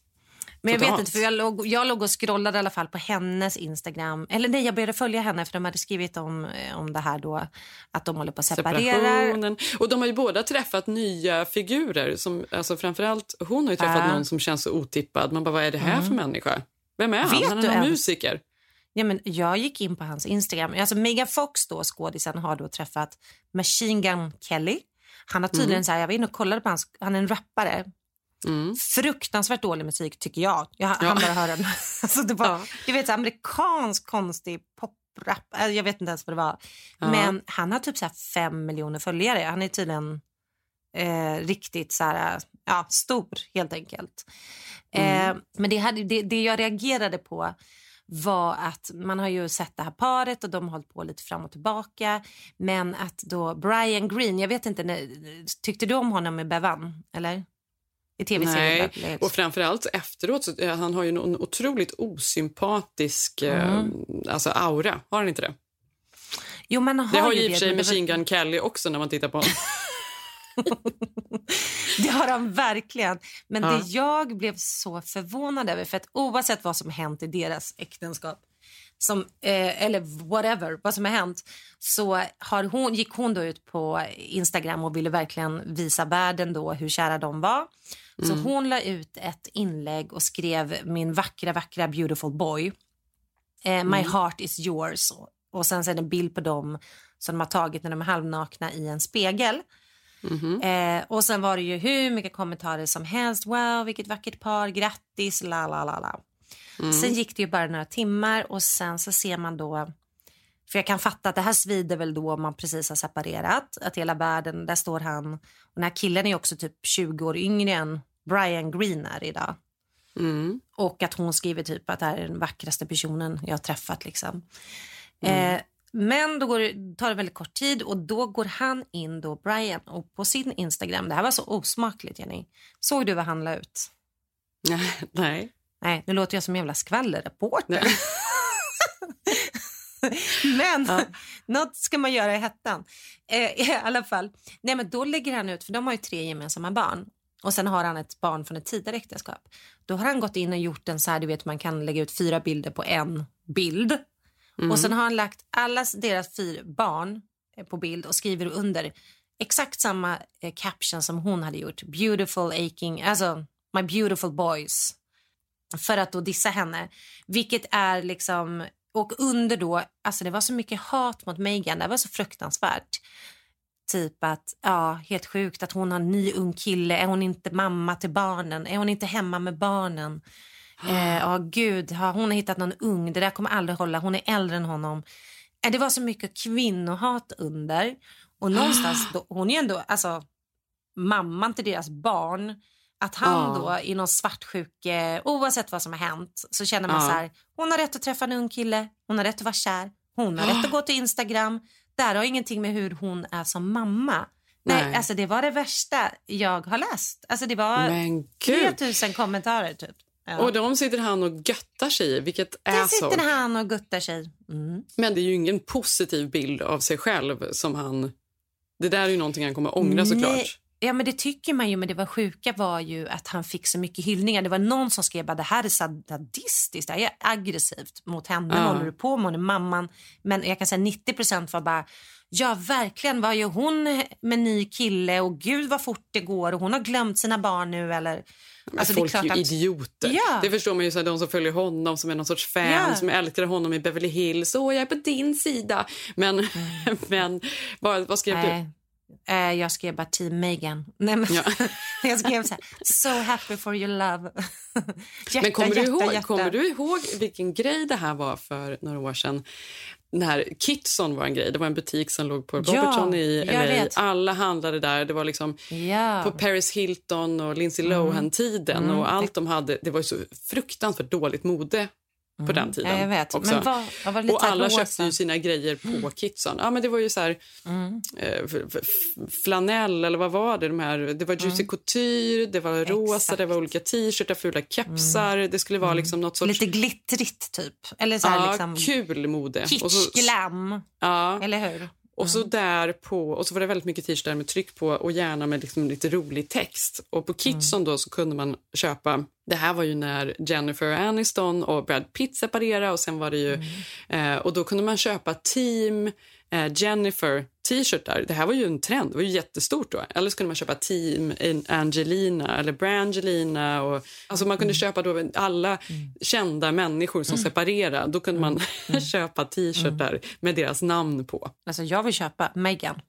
Men jag vet inte för jag låg, jag låg och scrollade i alla fall på hennes Instagram. Eller nej, jag började följa henne för de hade skrivit om, eh, om det här då att de håller på att separera. Och de har ju båda träffat nya figurer. Som, alltså framförallt, hon har ju träffat Ja. någon som känns så otippad. Man bara, vad är det här för människa? Vem är han? Mm. Vet han är ens? musiker. Ja, men jag gick in på hans Instagram. Alltså Megan Fox, då, skådisen, har då träffat Machine Gun Kelly. Han har tydligen så här, jag var inne och kollade på hans, han är en rappare. Mm. Fruktansvärt dålig musik tycker jag. Jag han bara hör den. (laughs) alltså, det var, Ja. Du vet så amerikansk konstig poprap. Äh, Jag vet inte ens vad det var. Ja. Men han har typ så fem miljoner följare. Han är tydligen eh, riktigt så här, ja, stor helt enkelt. Mm. Eh, men det, hade, det, det jag reagerade på var att man har ju sett det här paret och de har hållit på lite fram och tillbaka. Men att då Brian Green, jag vet inte, tyckte du om honom med Bevan? Eller? I tv-serien Nej, och framförallt efteråt, så, eh, han har ju en otroligt osympatisk eh, alltså aura, har han inte det? Jo, men han Det har har ju i och för sig Machine Gun Kelly också när man tittar på honom. (laughs) (laughs) Det har han verkligen. Men Ja. det jag blev så förvånad över, för att oavsett vad som hänt i deras äktenskap, som, eh, eller whatever, vad som har hänt, så har hon, gick hon då ut på Instagram och ville verkligen visa världen då hur kära de var. Så hon la ut ett inlägg och skrev min vackra, vackra beautiful boy. Eh, My heart is yours. Och, sen så är det en bild på dem som de har tagit när de är halvnakna i en spegel. Eh, och sen var det ju hur mycket kommentarer som helst. Wow, vilket vackert par, grattis, la la la la. Sen gick det ju bara några timmar och sen så ser man då för jag kan fatta att det här svider väl då om man precis har separerat. Att hela världen, där står han. Och den här killen är också typ 20 år yngre än Brian Green är idag. Mm. Och att hon skriver typ att det här är den vackraste personen jag har träffat. Liksom. Eh, men då går tar det väldigt kort tid och då går han in, då Brian, och på sin Instagram. Det här var så osmakligt, Jenny. Såg du vad han la ut? Nej. (laughs) Nej, nu låter jag som en jävla skvallerreporter. (laughs) Men (laughs) något ska man göra i hettan. Eh, I alla fall. Nej, men då lägger han ut, för de har ju tre gemensamma barn. Och sen har han ett barn från ett tidigare äktenskap. Då har han gått in och gjort en så här, du vet man kan lägga ut fyra bilder på en bild. Och sen har han lagt alla deras fyra barn eh, på bild och skriver under exakt samma eh, caption som hon hade gjort. Beautiful aching, alltså my beautiful boys. För att då dissa henne. Vilket är liksom, och under då, alltså det var så mycket hat mot Meghan, det var så fruktansvärt. Typ att, ja, helt sjukt att hon har en ny ung kille. Är hon inte mamma till barnen? Är hon inte hemma med barnen? Eh, (gasps) Ja, gud, har hon hittat någon ung? Det där kommer aldrig hålla. Hon är äldre än honom. Eh, Det var så mycket kvinnohat under. Och någonstans, (gasps) då, hon är ju ändå alltså, mamman till deras barn. Att han Ja. då i någon svartsjuke, oavsett vad som har hänt, så känner man Ja. så här, hon har rätt att träffa en ung kille, hon har rätt att vara kär, hon har rätt att (gasps) gå till Instagram. Det här har ingenting med hur hon är som mamma. Nej, Nej. alltså det var det värsta jag har läst. Alltså det var Men gud. 3000 kommentarer typ. Ja. Och de sitter han och göttar sig i, vilket Där asshole. sitter han och guttar sig. Mm. Men det är ju ingen positiv bild av sig själv som han... Det där är ju någonting han kommer ångra Nej. såklart. Ja, men det tycker man ju, men det var sjuka var ju att han fick så mycket hyllningar. Det var någon som skrev att det här är sadistiskt, det här är aggressivt mot henne. Ja. Håller du på med? Hon är mamman. Men jag kan säga 90% var bara, ja verkligen, vad gör hon med ny kille? Och gud vad fort det går och hon har glömt sina barn nu eller? Alltså, det är folk är, klart ju att- idioter. Ja. Det förstår man ju, så här, de som följer honom som är någon sorts fan, Ja. som älskar honom i Beverly Hills. Åh, jag är på din sida. Men, (laughs) men vad, vad skrev du? Eh, jag skrev bara team Megan. (laughs) Nej, men, Ja. (laughs) jag skrev så här, so happy for your love. (laughs) hjärta, Men kommer, hjärta, du ihåg, hjärta. kommer du ihåg vilken grej det här var för några år sedan? När Kitson var en grej. Det var en butik som låg på Ja, Robertson i jag LA. Alla handlade där. Det var liksom Ja. på Paris Hilton och Lindsay Lohan-tiden. Mm. Och allt de hade, det var så fruktansvärt dåligt mode på den tiden. Mm. Ja, jag vet. Också. Men var lite och alla rosa? köpte ju sina grejer på Kitson. Ja, men det var ju så här, Mm. eh, flanell eller vad var det? De här, det var Juicy Couture, det var rosa, Mm. Exakt. Mm. det var olika t-shirtar, fula kepsar. Det skulle vara liksom något sorts Lite glittrigt typ. Eller så här ja, liksom kul mode. Och så, kitsch-glam. ja, Eller hur? Och så där på och så var det väldigt mycket t-shirtar med tryck på och gärna med liksom lite rolig text. Och på Kitson då så kunde man köpa det här var ju när Jennifer Aniston och Brad Pitt separerade och sen var det ju eh, och då kunde man köpa team Jennifer t-shirtar. Det här var ju en trend, det var ju jättestort då. Eller så kunde man köpa team Angelina eller Brangelina och alltså man kunde köpa då alla kända människor som separerade. Då kunde man (laughs) köpa t-shirtar med deras namn på. Alltså jag vill köpa Megan.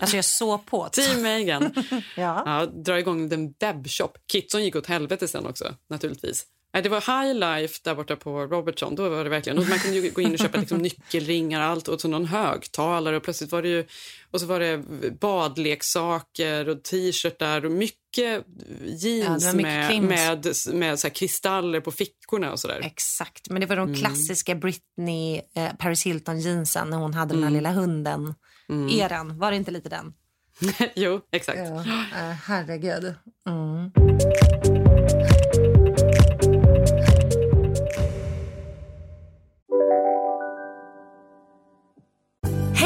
Alltså jag så på. (laughs) Team Megan. (laughs) Ja. Ja, dra igång en webbshop. Kitson gick åt helvete sen också, naturligtvis. Det var high life där borta på Robertson. Då var det verkligen. Och man kunde ju gå in och köpa liksom nyckelringar och allt och så någon högtalare och plötsligt var det ju och så var det badleksaker och t-shirtar och mycket Ja, jeans var mycket med, med, med så kristaller på fickorna och sådär. Exakt, men det var Mm. de klassiska Britney, eh, Paris Hilton jeansen när hon hade den Mm. här lilla hunden. Eran, var det inte lite den? (laughs) jo, exakt. Ja, äh, herregud. Mm.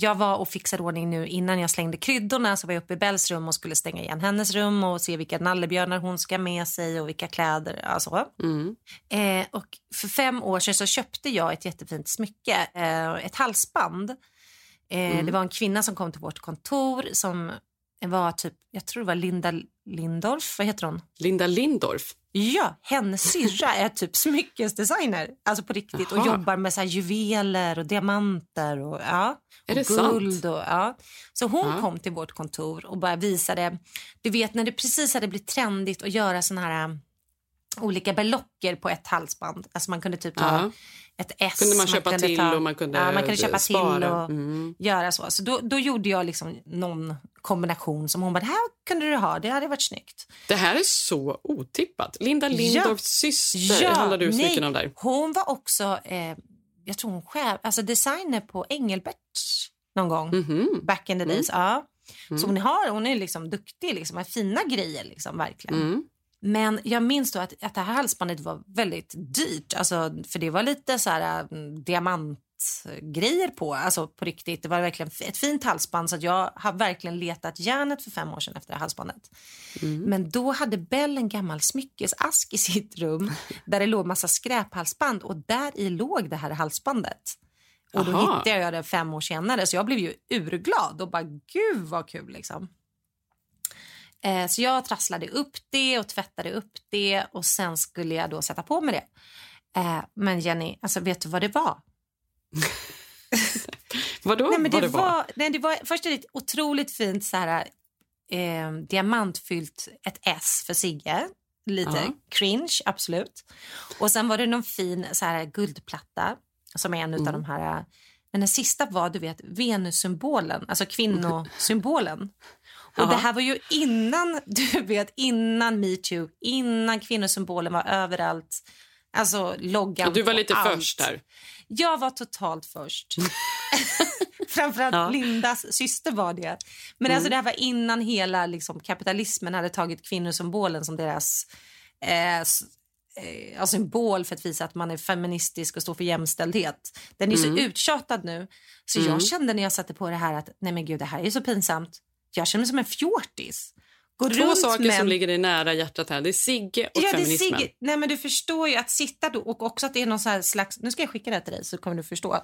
Jag var och fixade ordning nu innan jag slängde kryddorna så var jag uppe i Bells rum och skulle stänga igen hennes rum och se vilka nallebjörnar hon ska med sig och vilka kläder. Alltså. Mm. Eh, och för fem år sedan så köpte jag ett jättefint smycke, eh, ett halsband. Eh, Mm. Det var en kvinna som kom till vårt kontor som var typ, jag tror det var Linda Lindorff, vad heter hon? Linda Lindorff. Ja, hennes syrra är typ smyckesdesigner. Alltså på riktigt. Och Jaha. jobbar med så juveler och diamanter och, ja, och guld. Och, ja. Så hon Ja. kom till vårt kontor och bara visade... Du vet när det precis hade blivit trendigt att göra såna här olika berlocker på ett halsband. Alltså man kunde typ ta Ja. ett S. Kunde man köpa till och man kunde, ja, man kunde köpa spara. till och Mm. göra så. Så då, då gjorde jag liksom någon kombination som hon bara, det här kunde du ha, det hade varit snyggt. Det här är så otippat. Linda Lindorffs syster handlar du smycken av där. Hon var också, eh, jag tror hon själv, alltså designer på Engelberts någon gång. Mhm. Back in the Mm. days. Ja. Mm. Så hon, har, hon är liksom duktig, liksom, har fina grejer liksom, verkligen. Men jag minns då att, att det här halsbandet var väldigt dyrt. Alltså, för det var lite så här mm, diamantgrejer på. Alltså på riktigt. Det var verkligen ett fint halsband. Så att jag har verkligen letat järnet för fem år sedan efter halsbandet. Mm. Men då hade Bell en gammal smyckesask i sitt rum där det låg massa skräphalsband och där i låg det här halsbandet. Och då Aha. hittade jag det fem år senare så jag blev ju urglad och bara gud vad kul liksom. Eh, så jag trasslade upp det och tvättade upp det och sen skulle jag då sätta på mig det. Eh, men Jenny, alltså vet du vad det var? (laughs) Vadå? Nej, men vad det, det var? var, nej, det var först det ett otroligt fint så här, eh, diamantfyllt ett S för Sigge. Lite Ja. cringe, absolut. Och sen var det någon fin så här, guldplatta som är en Mm. av de här. Men den sista var du vet Venussymbolen, alltså kvinnosymbolen. Och det här var ju innan, (laughs) du vet, innan metoo, innan kvinnosymbolen var överallt. Alltså loggan du var lite allt. först där. Jag var totalt först. (laughs) Framförallt Ja. Lindas syster var det. Men Mm. alltså det här var innan hela liksom, kapitalismen hade tagit kvinnosymbolen som deras eh, eh, symbol för att visa att man är feministisk och står för jämställdhet. Den är så Mm. uttjatad nu. Så Mm. jag kände när jag satte på det här att nej men gud det här är så pinsamt. Jag känner mig som en fjortis. Går Två saker med som ligger dig nära hjärtat här. Det är Sigge och Ja, feminismen. Sigge. Nej, men du förstår ju att sitta då och också att det är någon slags, nu ska jag skicka det här till dig så kommer du förstå.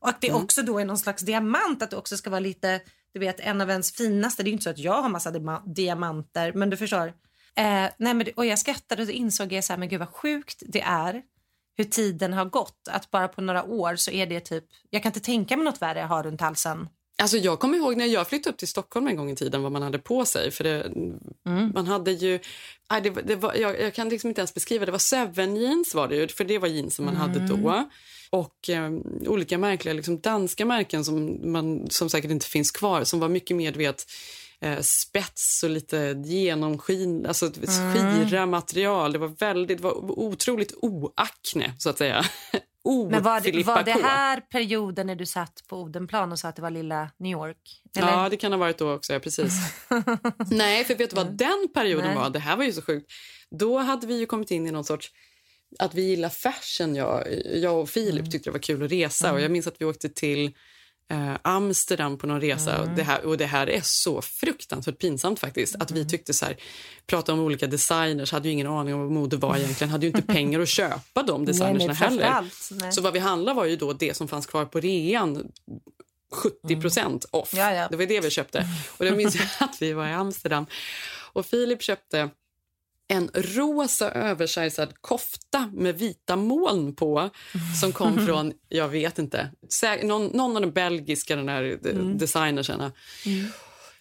Och att det Mm. också då är någon slags diamant, att det också ska vara lite, du vet en av ens finaste, det är inte så att jag har massa diamanter, men du förstår. Eh, nej, men, och jag skrattade och så insåg jag så här, men gud vad sjukt det är hur tiden har gått. Att bara på några år så är det typ, jag kan inte tänka mig något värre jag har runt halsen. Alltså jag kommer ihåg när jag flyttade upp till Stockholm en gång i tiden vad man hade på sig. För det, Mm. man hade ju... Nej, det, det var, jag, jag kan liksom inte ens beskriva. Det var seven jeans var det ju, för det var jeans som man hade Mm. då. Och eh, olika märkliga liksom, danska märken som, man, som säkert inte finns kvar som var mycket mer vet, eh, spets och lite genomskin, alltså Mm. skira material. Det var väldigt, det var otroligt oakne så att säga. O Men var, Filippa var det K. här perioden när du satt på Odenplan och sa att det var lilla New York? Eller? Ja, det kan ha varit då också. Ja, precis. (laughs) Nej, för vet du vad den perioden Nej. var? Det här var ju så sjukt. Då hade vi ju kommit in i någon sorts... Att vi gillar fashion. Jag, jag och Filip tyckte det var kul att resa. Och Jag minns att vi åkte till eh, Amsterdam på någon resa. Mm. Och, det här, och det här är så fruktansvärt pinsamt faktiskt. Att vi tyckte så här, prata om olika designers, hade ju ingen aning om vad mode var egentligen, hade ju inte (laughs) pengar att köpa de designerna nej, heller. Så vad vi handlade var ju då det som fanns kvar på rean 70 procent off. Ja, ja. Det var det vi köpte. Och jag minns jag (laughs) att vi var i Amsterdam och Filip köpte en rosa översizad kofta med vita moln på som kom (laughs) från, jag vet inte, någon, någon av de belgiska den här mm. designerserna.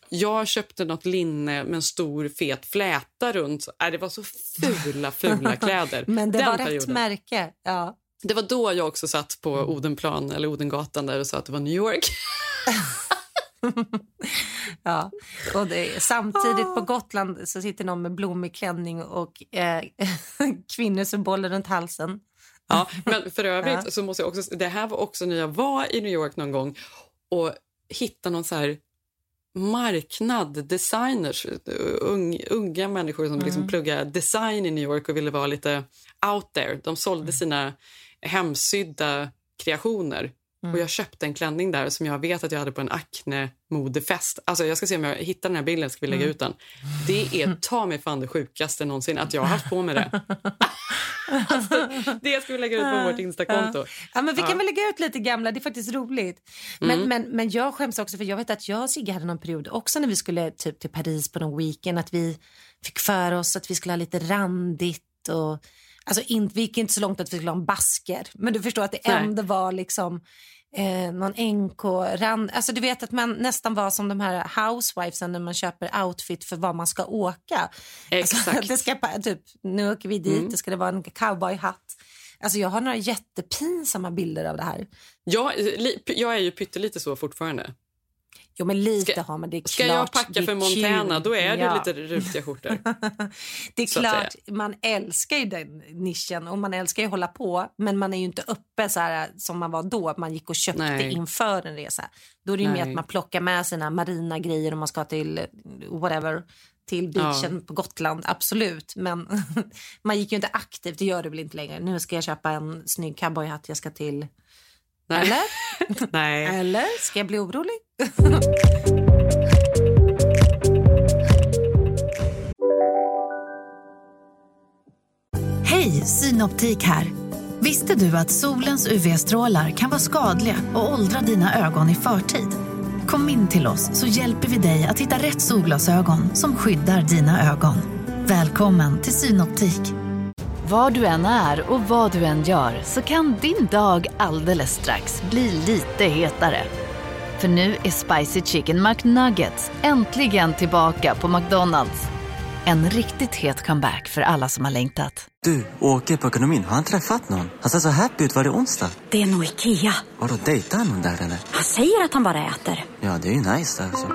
Jag köpte något linne med en stor fet fläta runt. Äh, det var så fula, fula (laughs) kläder. Men det Den var rätt perioden. märke. Ja. Det var då jag också satt på Mm. Odenplan eller Odengatan där och sa att det var New York. (laughs) (laughs) Ja. Och det, samtidigt på Gotland så sitter någon med blommig klänning och eh, (laughs) kvinnosymboler runt halsen. Ja, men för (laughs) övrigt Ja. så måste jag också... Det här var också när jag var i New York någon gång och hittade någon så här marknad, designers, ung, unga människor som liksom pluggar design i New York och ville vara lite out there. De sålde sina hemsydda kreationer. Och Jag köpte en klänning där som jag vet att jag hade på en Acne-modefest. Alltså jag ska se om jag hittar den här bilden, ska vi lägga ut den. Det är ta mig fan det sjukaste någonsin att jag har haft på mig det. (laughs) alltså, det ska vi lägga ut på vårt Instakonto. Ja, men vi kan väl lägga ut lite gamla, det är faktiskt roligt. Men, Mm. men, men jag skäms också för jag vet att jag och Sigge hade någon period också när vi skulle typ till Paris på någon weekend att vi fick för oss att vi skulle ha lite randigt och alltså in, vi gick inte så långt att vi skulle ha en basker men du förstår att det Nej. ändå var liksom eh, någon NK-rand. Alltså du vet att man nästan var som de här housewivesen när man köper outfit för vad man ska åka. (laughs) Exakt. Alltså, det ska, typ, nu åker vi dit, Mm. det ska det vara en cowboyhatt. Alltså jag har några jättepinsamma bilder av det här. Jag, jag är ju pyttelite så fortfarande. Jo men lite Ska- har man, det är Ska klart. jag packa för Montana, kul. då är det Ja. lite rutiga skjortor. (laughs) Det är klart, man älskar ju den nischen och man älskar ju att hålla på men man är ju inte uppe så här som man var då, att man gick och köpte Nej. inför en resa. Då är det ju mer att man plockar med sina marina grejer om man ska till whatever till beachen på Gotland, absolut. Men (laughs) man gick ju inte aktivt, det gör det väl inte längre. Nu ska jag köpa en snygg cowboyhatt, jag ska till... Nej. Eller? (laughs) Nej. Eller? Ska jag bli orolig? (laughs) Hej, Synoptik här. Visste du att solens UV-strålar kan vara skadliga och åldra dina ögon i förtid? Kom in till oss så hjälper vi dig att hitta rätt solglasögon som skyddar dina ögon. Välkommen till Synoptik. Var du än är och vad du än gör så kan din dag alldeles strax bli lite hetare. För nu är Spicy Chicken McNuggets äntligen tillbaka på McDonalds. En riktigt het comeback för alla som har längtat. Du, åker på ekonomin. Har han träffat någon? Han ser så happy ut. Var det onsdag? Det är nog Ikea. Har du dejtar han någon där eller? Han säger att han bara äter. Ja, det är ju nice där alltså.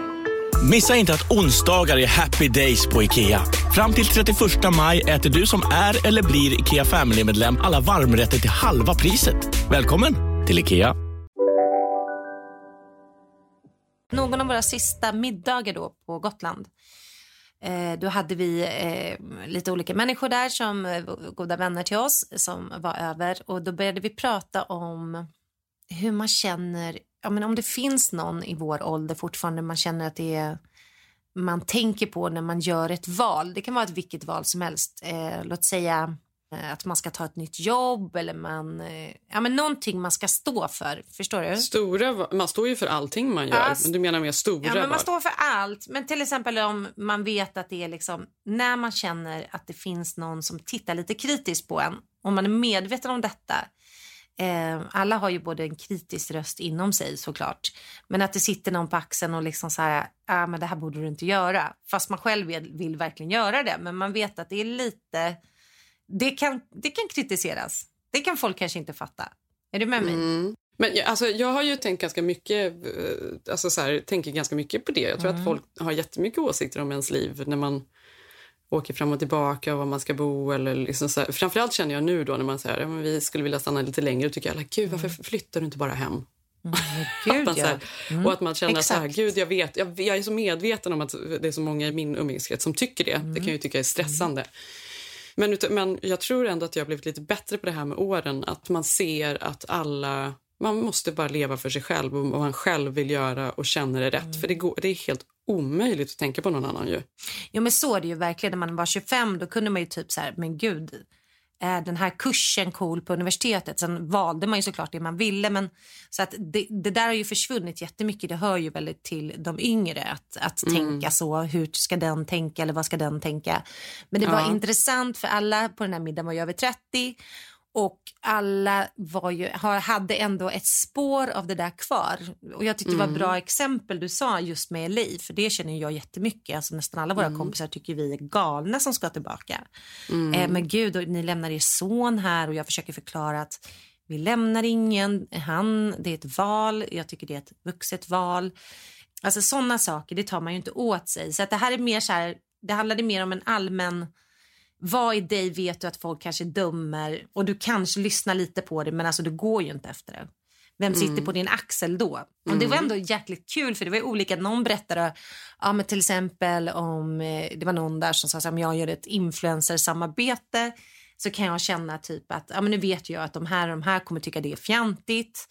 Missa inte att onsdagar är happy days på IKEA. Fram till 31 maj äter du som är eller blir IKEA Family-medlem alla varmrätter till halva priset. Välkommen till IKEA. någon av våra sista middagar då på Gotland. Eh, då hade vi eh, lite olika människor där som eh, goda vänner till oss som var över och då började vi prata om hur man känner, ja, men om det finns någon i vår ålder fortfarande man känner att det är man tänker på när man gör ett val. Det kan vara ett vilket val som helst. Eh, låt säga eh, att man ska ta ett nytt jobb eller man, eh, ja, men någonting man ska stå för. Förstår du? Stora, man står ju för allting man gör, Ja, men du menar mer stora Ja, men man står för allt. Men till exempel om man vet att det är liksom när man känner att det finns någon som tittar lite kritiskt på en. Om man är medveten om detta. Eh, alla har ju både en kritisk röst inom sig såklart. Men att det sitter någon på axeln och liksom så här, ah, men det här borde du inte göra. Fast man själv vill, vill verkligen göra det. Men man vet att det är lite, det kan, det kan kritiseras. Det kan folk kanske inte fatta. Är du med mig? Mm. Men jag, alltså, jag har ju tänkt ganska mycket, eh, alltså så här, tänker ganska mycket på det. Jag tror Mm. att folk har jättemycket åsikter om ens liv när man åker fram och tillbaka och var man ska bo. Eller liksom så här. Framförallt känner jag nu då när man säger men vi skulle vilja stanna lite längre och tycker alla, gud varför flyttar du inte bara hem? (laughs) Gud, Att här. Mm. Och att man känner så här, Exakt. gud jag vet, jag, jag är så medveten om att det är så många i min umgängeskrets som tycker det. Det Mm. kan jag ju tycka är stressande. Men, men jag tror ändå att jag har blivit lite bättre på det här med åren. Att man ser att alla Man måste bara leva för sig själv och vad man själv vill göra och känner är rätt. För det, går, det är helt omöjligt att tänka på någon annan ju. Jo men så är det ju verkligen. När man var 25 då kunde man ju typ så här, men gud, är den här kursen cool på universitetet? Sen valde man ju såklart det man ville. Men, så att det, det där har ju försvunnit jättemycket. Det hör ju väldigt till de yngre att, att Mm. tänka så. Hur ska den tänka eller vad ska den tänka? Men det var Ja. intressant för alla på den här middagen var ju över 30 och alla var ju, hade ändå ett spår av det där kvar. Och Jag tyckte det var Mm. bra exempel du sa just med LA, för det känner jag jättemycket. Alltså nästan alla våra Mm. kompisar tycker vi är galna som ska tillbaka. Mm. Eh, men gud, och ni lämnar er son här och jag försöker förklara att vi lämnar ingen. Han, det är ett val. Jag tycker det är ett vuxet val. Alltså sådana saker, det tar man ju inte åt sig. Så att det här är mer så här, det handlade mer om en allmän vad i dig vet du att folk kanske dömer och du kanske lyssnar lite på det men alltså du går ju inte efter det. Vem sitter Mm. på din axel då? Och det var Mm. ändå jäkligt kul för det var olika. Någon berättade ja, men till exempel om eh, det var någon där som sa här, om jag gör ett influencersamarbete så kan jag känna typ att ja, men nu vet jag att de här och de här kommer tycka det är fjantigt.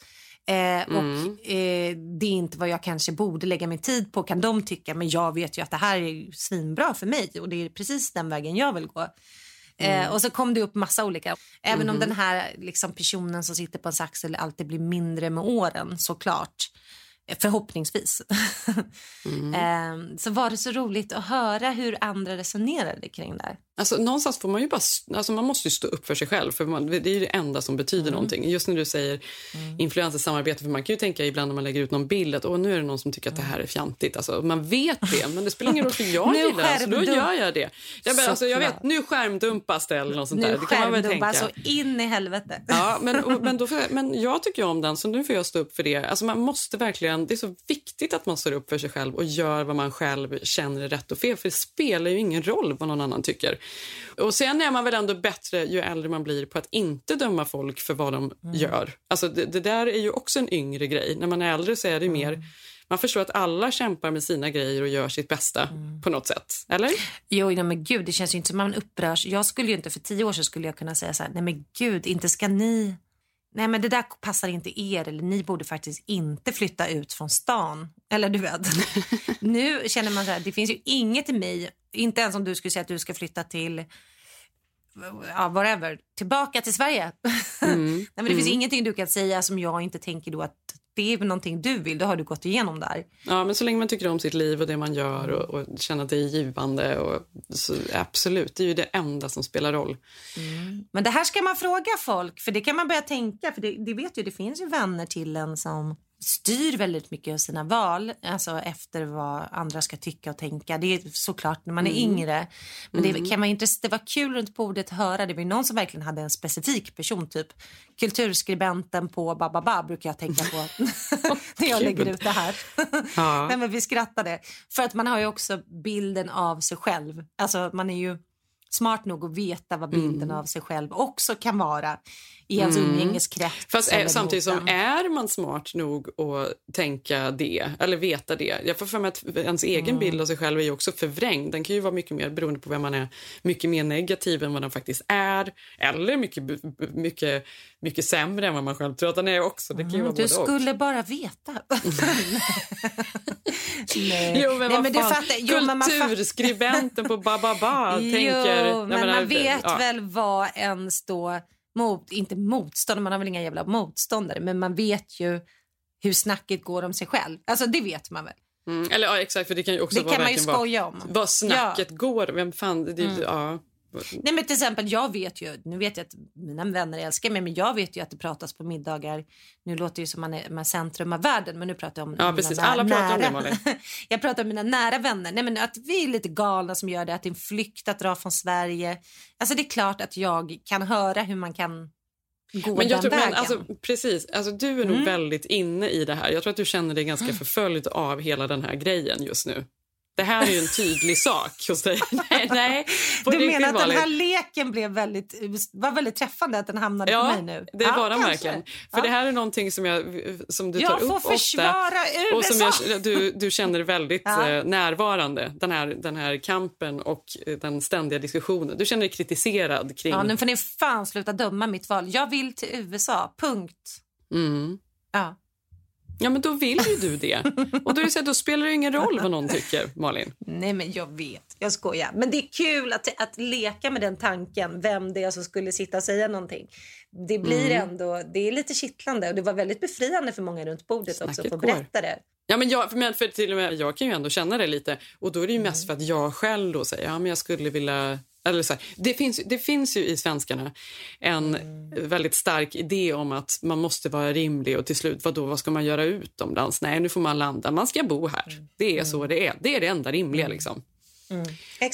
Eh, och eh, det är inte vad jag kanske borde lägga min tid på kan de tycka men jag vet ju att det här är svinbra för mig och det är precis den vägen jag vill gå. Mm. Eh, och så kom det upp massa olika. Även om Mhm. den här liksom, personen som sitter på en axel alltid blir mindre med åren såklart. Förhoppningsvis. Mm. (laughs) eh, så var det så roligt att höra hur andra resonerade kring det. här. Alltså, någonstans får man ju bara... Alltså, man måste stå upp för sig själv. För man, Det är det enda som betyder Mm. någonting. Just när du säger influencersamarbete. För man kan ju tänka ibland när man lägger ut någon bild att Åh, nu är det någon som tycker att det här är fjantigt. Alltså, man vet det, men det spelar ingen roll för (laughs) jag Nu gillar det. Alltså, då gör jag det. Jag, men, alltså, jag vet, nu skärmdumpas det eller något sånt där. Nu Det kan man väl tänka. så in i helvete. Ja, men, (laughs) men, då men jag tycker om den, så nu får jag stå upp för det. Alltså man måste verkligen, det är så viktigt att man står upp för sig själv och gör vad man själv känner är rätt och fel. För det spelar ju ingen roll vad någon annan tycker. Och sen är man väl ändå bättre ju äldre man blir på att inte döma folk för vad de gör. Alltså det, det där är ju också en yngre grej. När man är äldre så är det mer, man förstår att alla kämpar med sina grejer och gör sitt bästa på något sätt. Eller? Jo, nej, men gud, det känns ju inte som man upprörs. Jag skulle ju inte, för tio år sedan skulle jag kunna säga så här, nej men gud, inte ska ni... Nej men det där passar inte er eller ni borde faktiskt inte flytta ut från stan. Eller du vet. (laughs) nu känner man så här, det finns ju inget i mig, inte ens om du skulle säga att du ska flytta till ja, whatever, tillbaka till Sverige. Mm. (laughs) Nej, men det finns Mm. ingenting du kan säga som jag inte tänker då att det är någonting du vill, då har du gått igenom där. Ja, men så länge man tycker om sitt liv och det man gör och, och känner att det är givande. Och, absolut, det är ju det enda som spelar roll. Men det här ska man fråga folk, för det kan man börja tänka. För det, det vet ju, det finns ju vänner till en som styr väldigt mycket av sina val, alltså efter vad andra ska tycka och tänka. Det är såklart när man är Mm. yngre. Men det Mm. kan vara intressant, det var kul runt bordet att höra. Det var någon som verkligen hade en specifik person, typ kulturskribenten på Bababa brukar jag tänka på (laughs) (laughs) när jag lägger ut det här. Ja. (laughs) Nej, men vi skrattade. För att man har ju också bilden av sig själv. Alltså man är ju smart nog att veta vad bilden Mm. av sig själv också kan vara i ens Mm. umgängeskrets. Fast eller samtidigt som är man smart nog att tänka det, eller veta det. Jag får för mig att ens egen Mm. bild av sig själv är ju också förvrängd. Den kan ju vara mycket mer, beroende på vem man är, mycket mer negativ än vad den faktiskt är. Eller mycket, mycket, mycket sämre än vad man själv tror att den är också. Det kan Mm, du både och. skulle bara veta. Nej. (laughs) Jo, men Nej, men du jo, fattar- Kulturskribenten på Bababa (laughs) tänker... Jag men menar, man vet ja. väl vad ens då mot, inte motståndare, man har väl inga jävla motståndare, men man vet ju hur snacket går om sig själv. Alltså det vet man väl. Mm, eller ja, exakt, för det kan ju också Det vara kan man ju skoja om. vad snacket går. Vem fan... Det, Mm. ja. Nej men till exempel jag vet ju, nu vet jag att mina vänner älskar mig men jag vet ju att det pratas på middagar, nu låter det ju som man är, man centrum av världen men nu pratar jag om Ja, precis. Alla pratar om det, nära- (laughs) jag pratar om mina nära vänner, nej men att vi är lite galna som gör det, att det är en flykt att dra från Sverige. Alltså det är klart att jag kan höra hur man kan gå Men jag tror, vägen. men alltså, precis, alltså, du är nog Mm. väldigt inne i det här. Jag tror att du känner dig ganska förföljd av hela den här grejen just nu. Det här är ju en tydlig sak hos dig. (laughs) Nej, nej. på du menar att den här leken blev väldigt, var väldigt träffande att den hamnade på Ja, mig nu? det Ja, var den verkligen. För Ja. det här är någonting som, jag, som du Jag tar får upp försvara ofta. Och som jag, du, du känner väldigt Ja. eh, närvarande. Den här, den här kampen och eh, den ständiga diskussionen. Du känner dig kritiserad kring... Ja, nu får ni fan sluta döma mitt val. Jag vill till USA, punkt. Mm. Ja. Ja, men då vill ju du det. Och då, är det så här, då spelar det ingen roll vad någon tycker, Malin. Nej, men jag vet. Jag skojar. Men det är kul att, att leka med den tanken, vem det är som skulle sitta och säga någonting. Det blir Mm. ändå, det är lite kittlande och det var väldigt befriande för många runt bordet också Snacket att få berätta det. Ja, men jag, men för till och med jag kan ju ändå känna det lite. Och då är det ju Mm. mest för att jag själv då säger ja, men jag skulle vilja... Eller så här, det, finns, det finns ju i svenskarna en Mm. väldigt stark idé om att man måste vara rimlig och till slut, vad då, vad ska man göra utomlands? Nej, nu får man landa, man ska bo här. Mm. Det är så det är. Det är det enda rimliga liksom.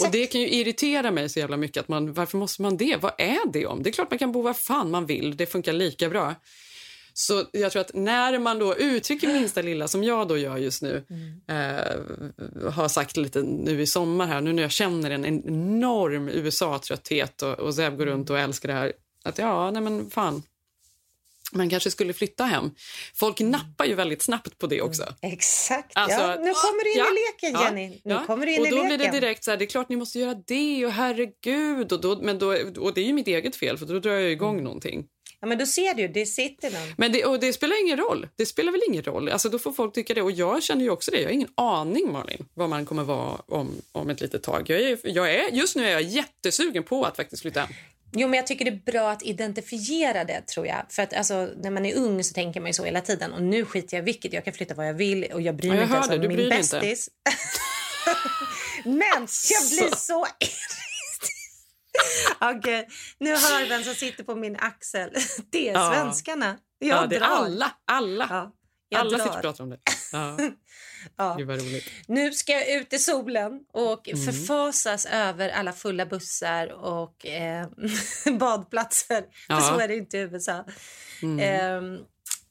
Och det kan ju irritera mig så jävla mycket. Att man, varför måste man det? Vad är det om? Det är klart man kan bo var fan man vill. Det funkar lika bra. Så jag tror att när man då uttrycker minsta lilla, som jag då gör just nu eh, har sagt lite nu i sommar här, nu när jag känner en enorm USA-trötthet och, och Zeb går runt och älskar det här, att ja, nej men fan, man kanske skulle flytta hem. Folk nappar ju väldigt snabbt på det också. Exakt. Alltså, ja, nu kommer du in ja, i leken, ja, Jenny. Nu ja. kommer du in och i då leken. blir det direkt så här, det är klart ni måste göra det och herregud. Och, då, men då, och det är ju mitt eget fel för då drar jag igång någonting. Ja, men då ser du, det sitter någon. Men det, och det spelar ingen roll. Det spelar väl ingen roll. Alltså då får folk tycka det. Och jag känner ju också det. Jag har ingen aning Malin vad man kommer vara om, om ett litet tag. Jag är, jag är, just nu är jag jättesugen på att faktiskt flytta hem. Jo, men jag tycker det är bra att identifiera det, tror jag. För att alltså, när man är ung så tänker man ju så hela tiden. Och nu skiter jag vilket, jag kan flytta var jag vill och jag bryr Ja, mig jag inte ens om min bästis. (laughs) men jag blir så (laughs) (laughs) (laughs) Okej, nu hör vem som sitter på min axel. (laughs) Det är Ja. svenskarna. Jag ja, det är drar. alla. Alla, jag alla drar. sitter och pratar om det. Ja. (laughs) Ja. Roligt. Nu ska jag ut i solen och Mm. förfasas över alla fulla bussar och eh, badplatser. Ja. För så är det inte i USA. Mm. Ehm,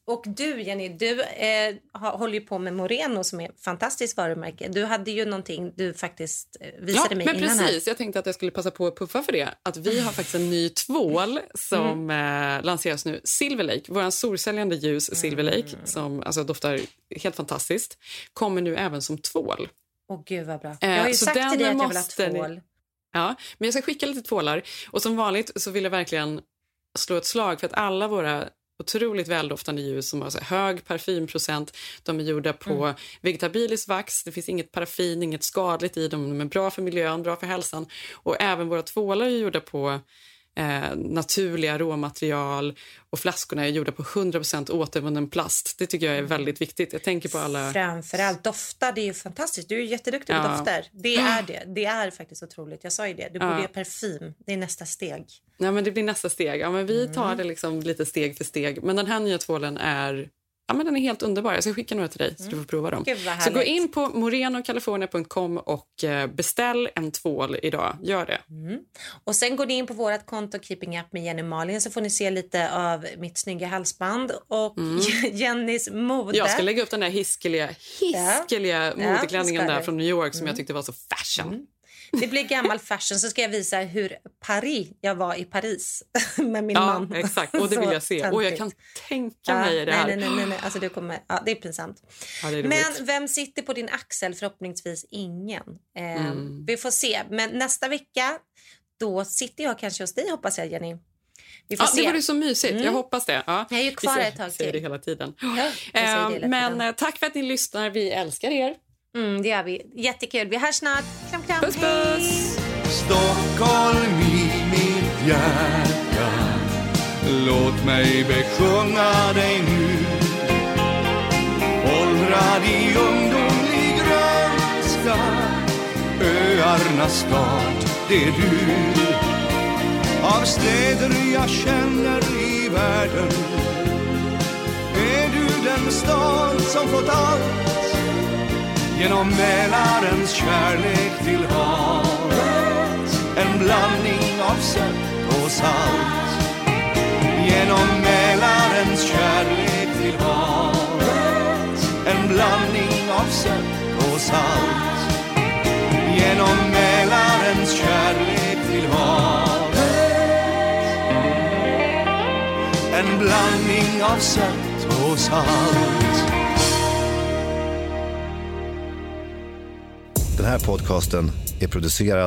och du, Jenny, du eh, håller ju på med Moreno som är ett fantastiskt varumärke. Du hade ju någonting du faktiskt eh, visade ja, mig men innan precis. Jag tänkte att jag skulle passa på att puffa för det. Att vi har faktiskt en ny tvål som Mm. eh, lanseras nu. Silver Lake, vår solsäljande ljus Silver Lake Mm. som alltså, doftar helt fantastiskt, kommer nu även som tvål. Åh gud vad bra. Eh, jag har ju så sagt till dig att jag vill ha måste ni- tvål. Ja, men jag ska skicka lite tvålar. Och som vanligt så vill jag verkligen slå ett slag för att alla våra otroligt väldoftande ljus som har så hög parfymprocent, de är gjorda på Mm. vegetabilisk vax, det finns inget paraffin, inget skadligt i dem, de är bra för miljön, bra för hälsan. Och även våra tvålar är gjorda på eh, naturliga råmaterial och flaskorna är gjorda på 100% återvunnen plast. Det tycker jag är väldigt viktigt. Jag tänker på alla... Framförallt doftar, det är fantastiskt. Du är jätteduktig på Ja. dofter. Det är (gasps) det. Det är faktiskt otroligt. Jag sa ju det. Du Ja. borde göra parfym. Det är nästa steg. Ja, men det blir nästa steg. Ja, men vi tar Mm. det liksom lite steg för steg. Men den här nya tvålen är, ja, men den är helt underbar. Jag ska skicka några till dig så du får prova dem. Mm. Så gå in på morenocalifornia.com och eh, beställ en tvål idag. Gör det. Och sen går ni in på vårt konto Keeping Up med Jenny Malin så får ni se lite av mitt snygga halsband och (laughs) Jennys mode. Mm. Jag ska lägga upp den där hiskeliga, hiskeliga Ja, modeklänningen ska där från New York som Mm. jag tyckte var så fashion. Det blir gammal fashion så ska jag visa hur Paris jag var i Paris (laughs) med min Ja, man. exakt. Och det vill (laughs) jag se. Och jag kan tänka Ja, mig det här. Nej, nej, nej, nej. Alltså, det, kommer, ja, det är pinsamt. Ja, det är. Men vem sitter på din axel? Förhoppningsvis ingen. Eh, Mm. Vi får se. Men nästa vecka då sitter jag kanske hos dig hoppas jag Jenny. Vi får Ja, se. det vore så mysigt. Mm. Jag hoppas det. Ja. Jag är ju Vi kvar säger- ett tag säger det till. hela tiden. säger det Eh, hela Men eh, tack för att ni lyssnar. Vi älskar er. Mm, det gör vi. Jättekul. Vi hörs snart. Kram, kram. Puss, puss. Stockholm i mitt hjärta Låt mig besjunga dig nu Åldrad i ungdomlig grönska Öarnas stad, det är du Av städer jag känner i världen Är du den stad som fått allt Genom Mälarens kärlek till havet. En blandning av sött och salt. Genom Mälarens kärlek till havet. En blandning av sött och salt. Genom Mälarens kärlek till havet. En blandning av sött och salt. Den här podcasten är producerad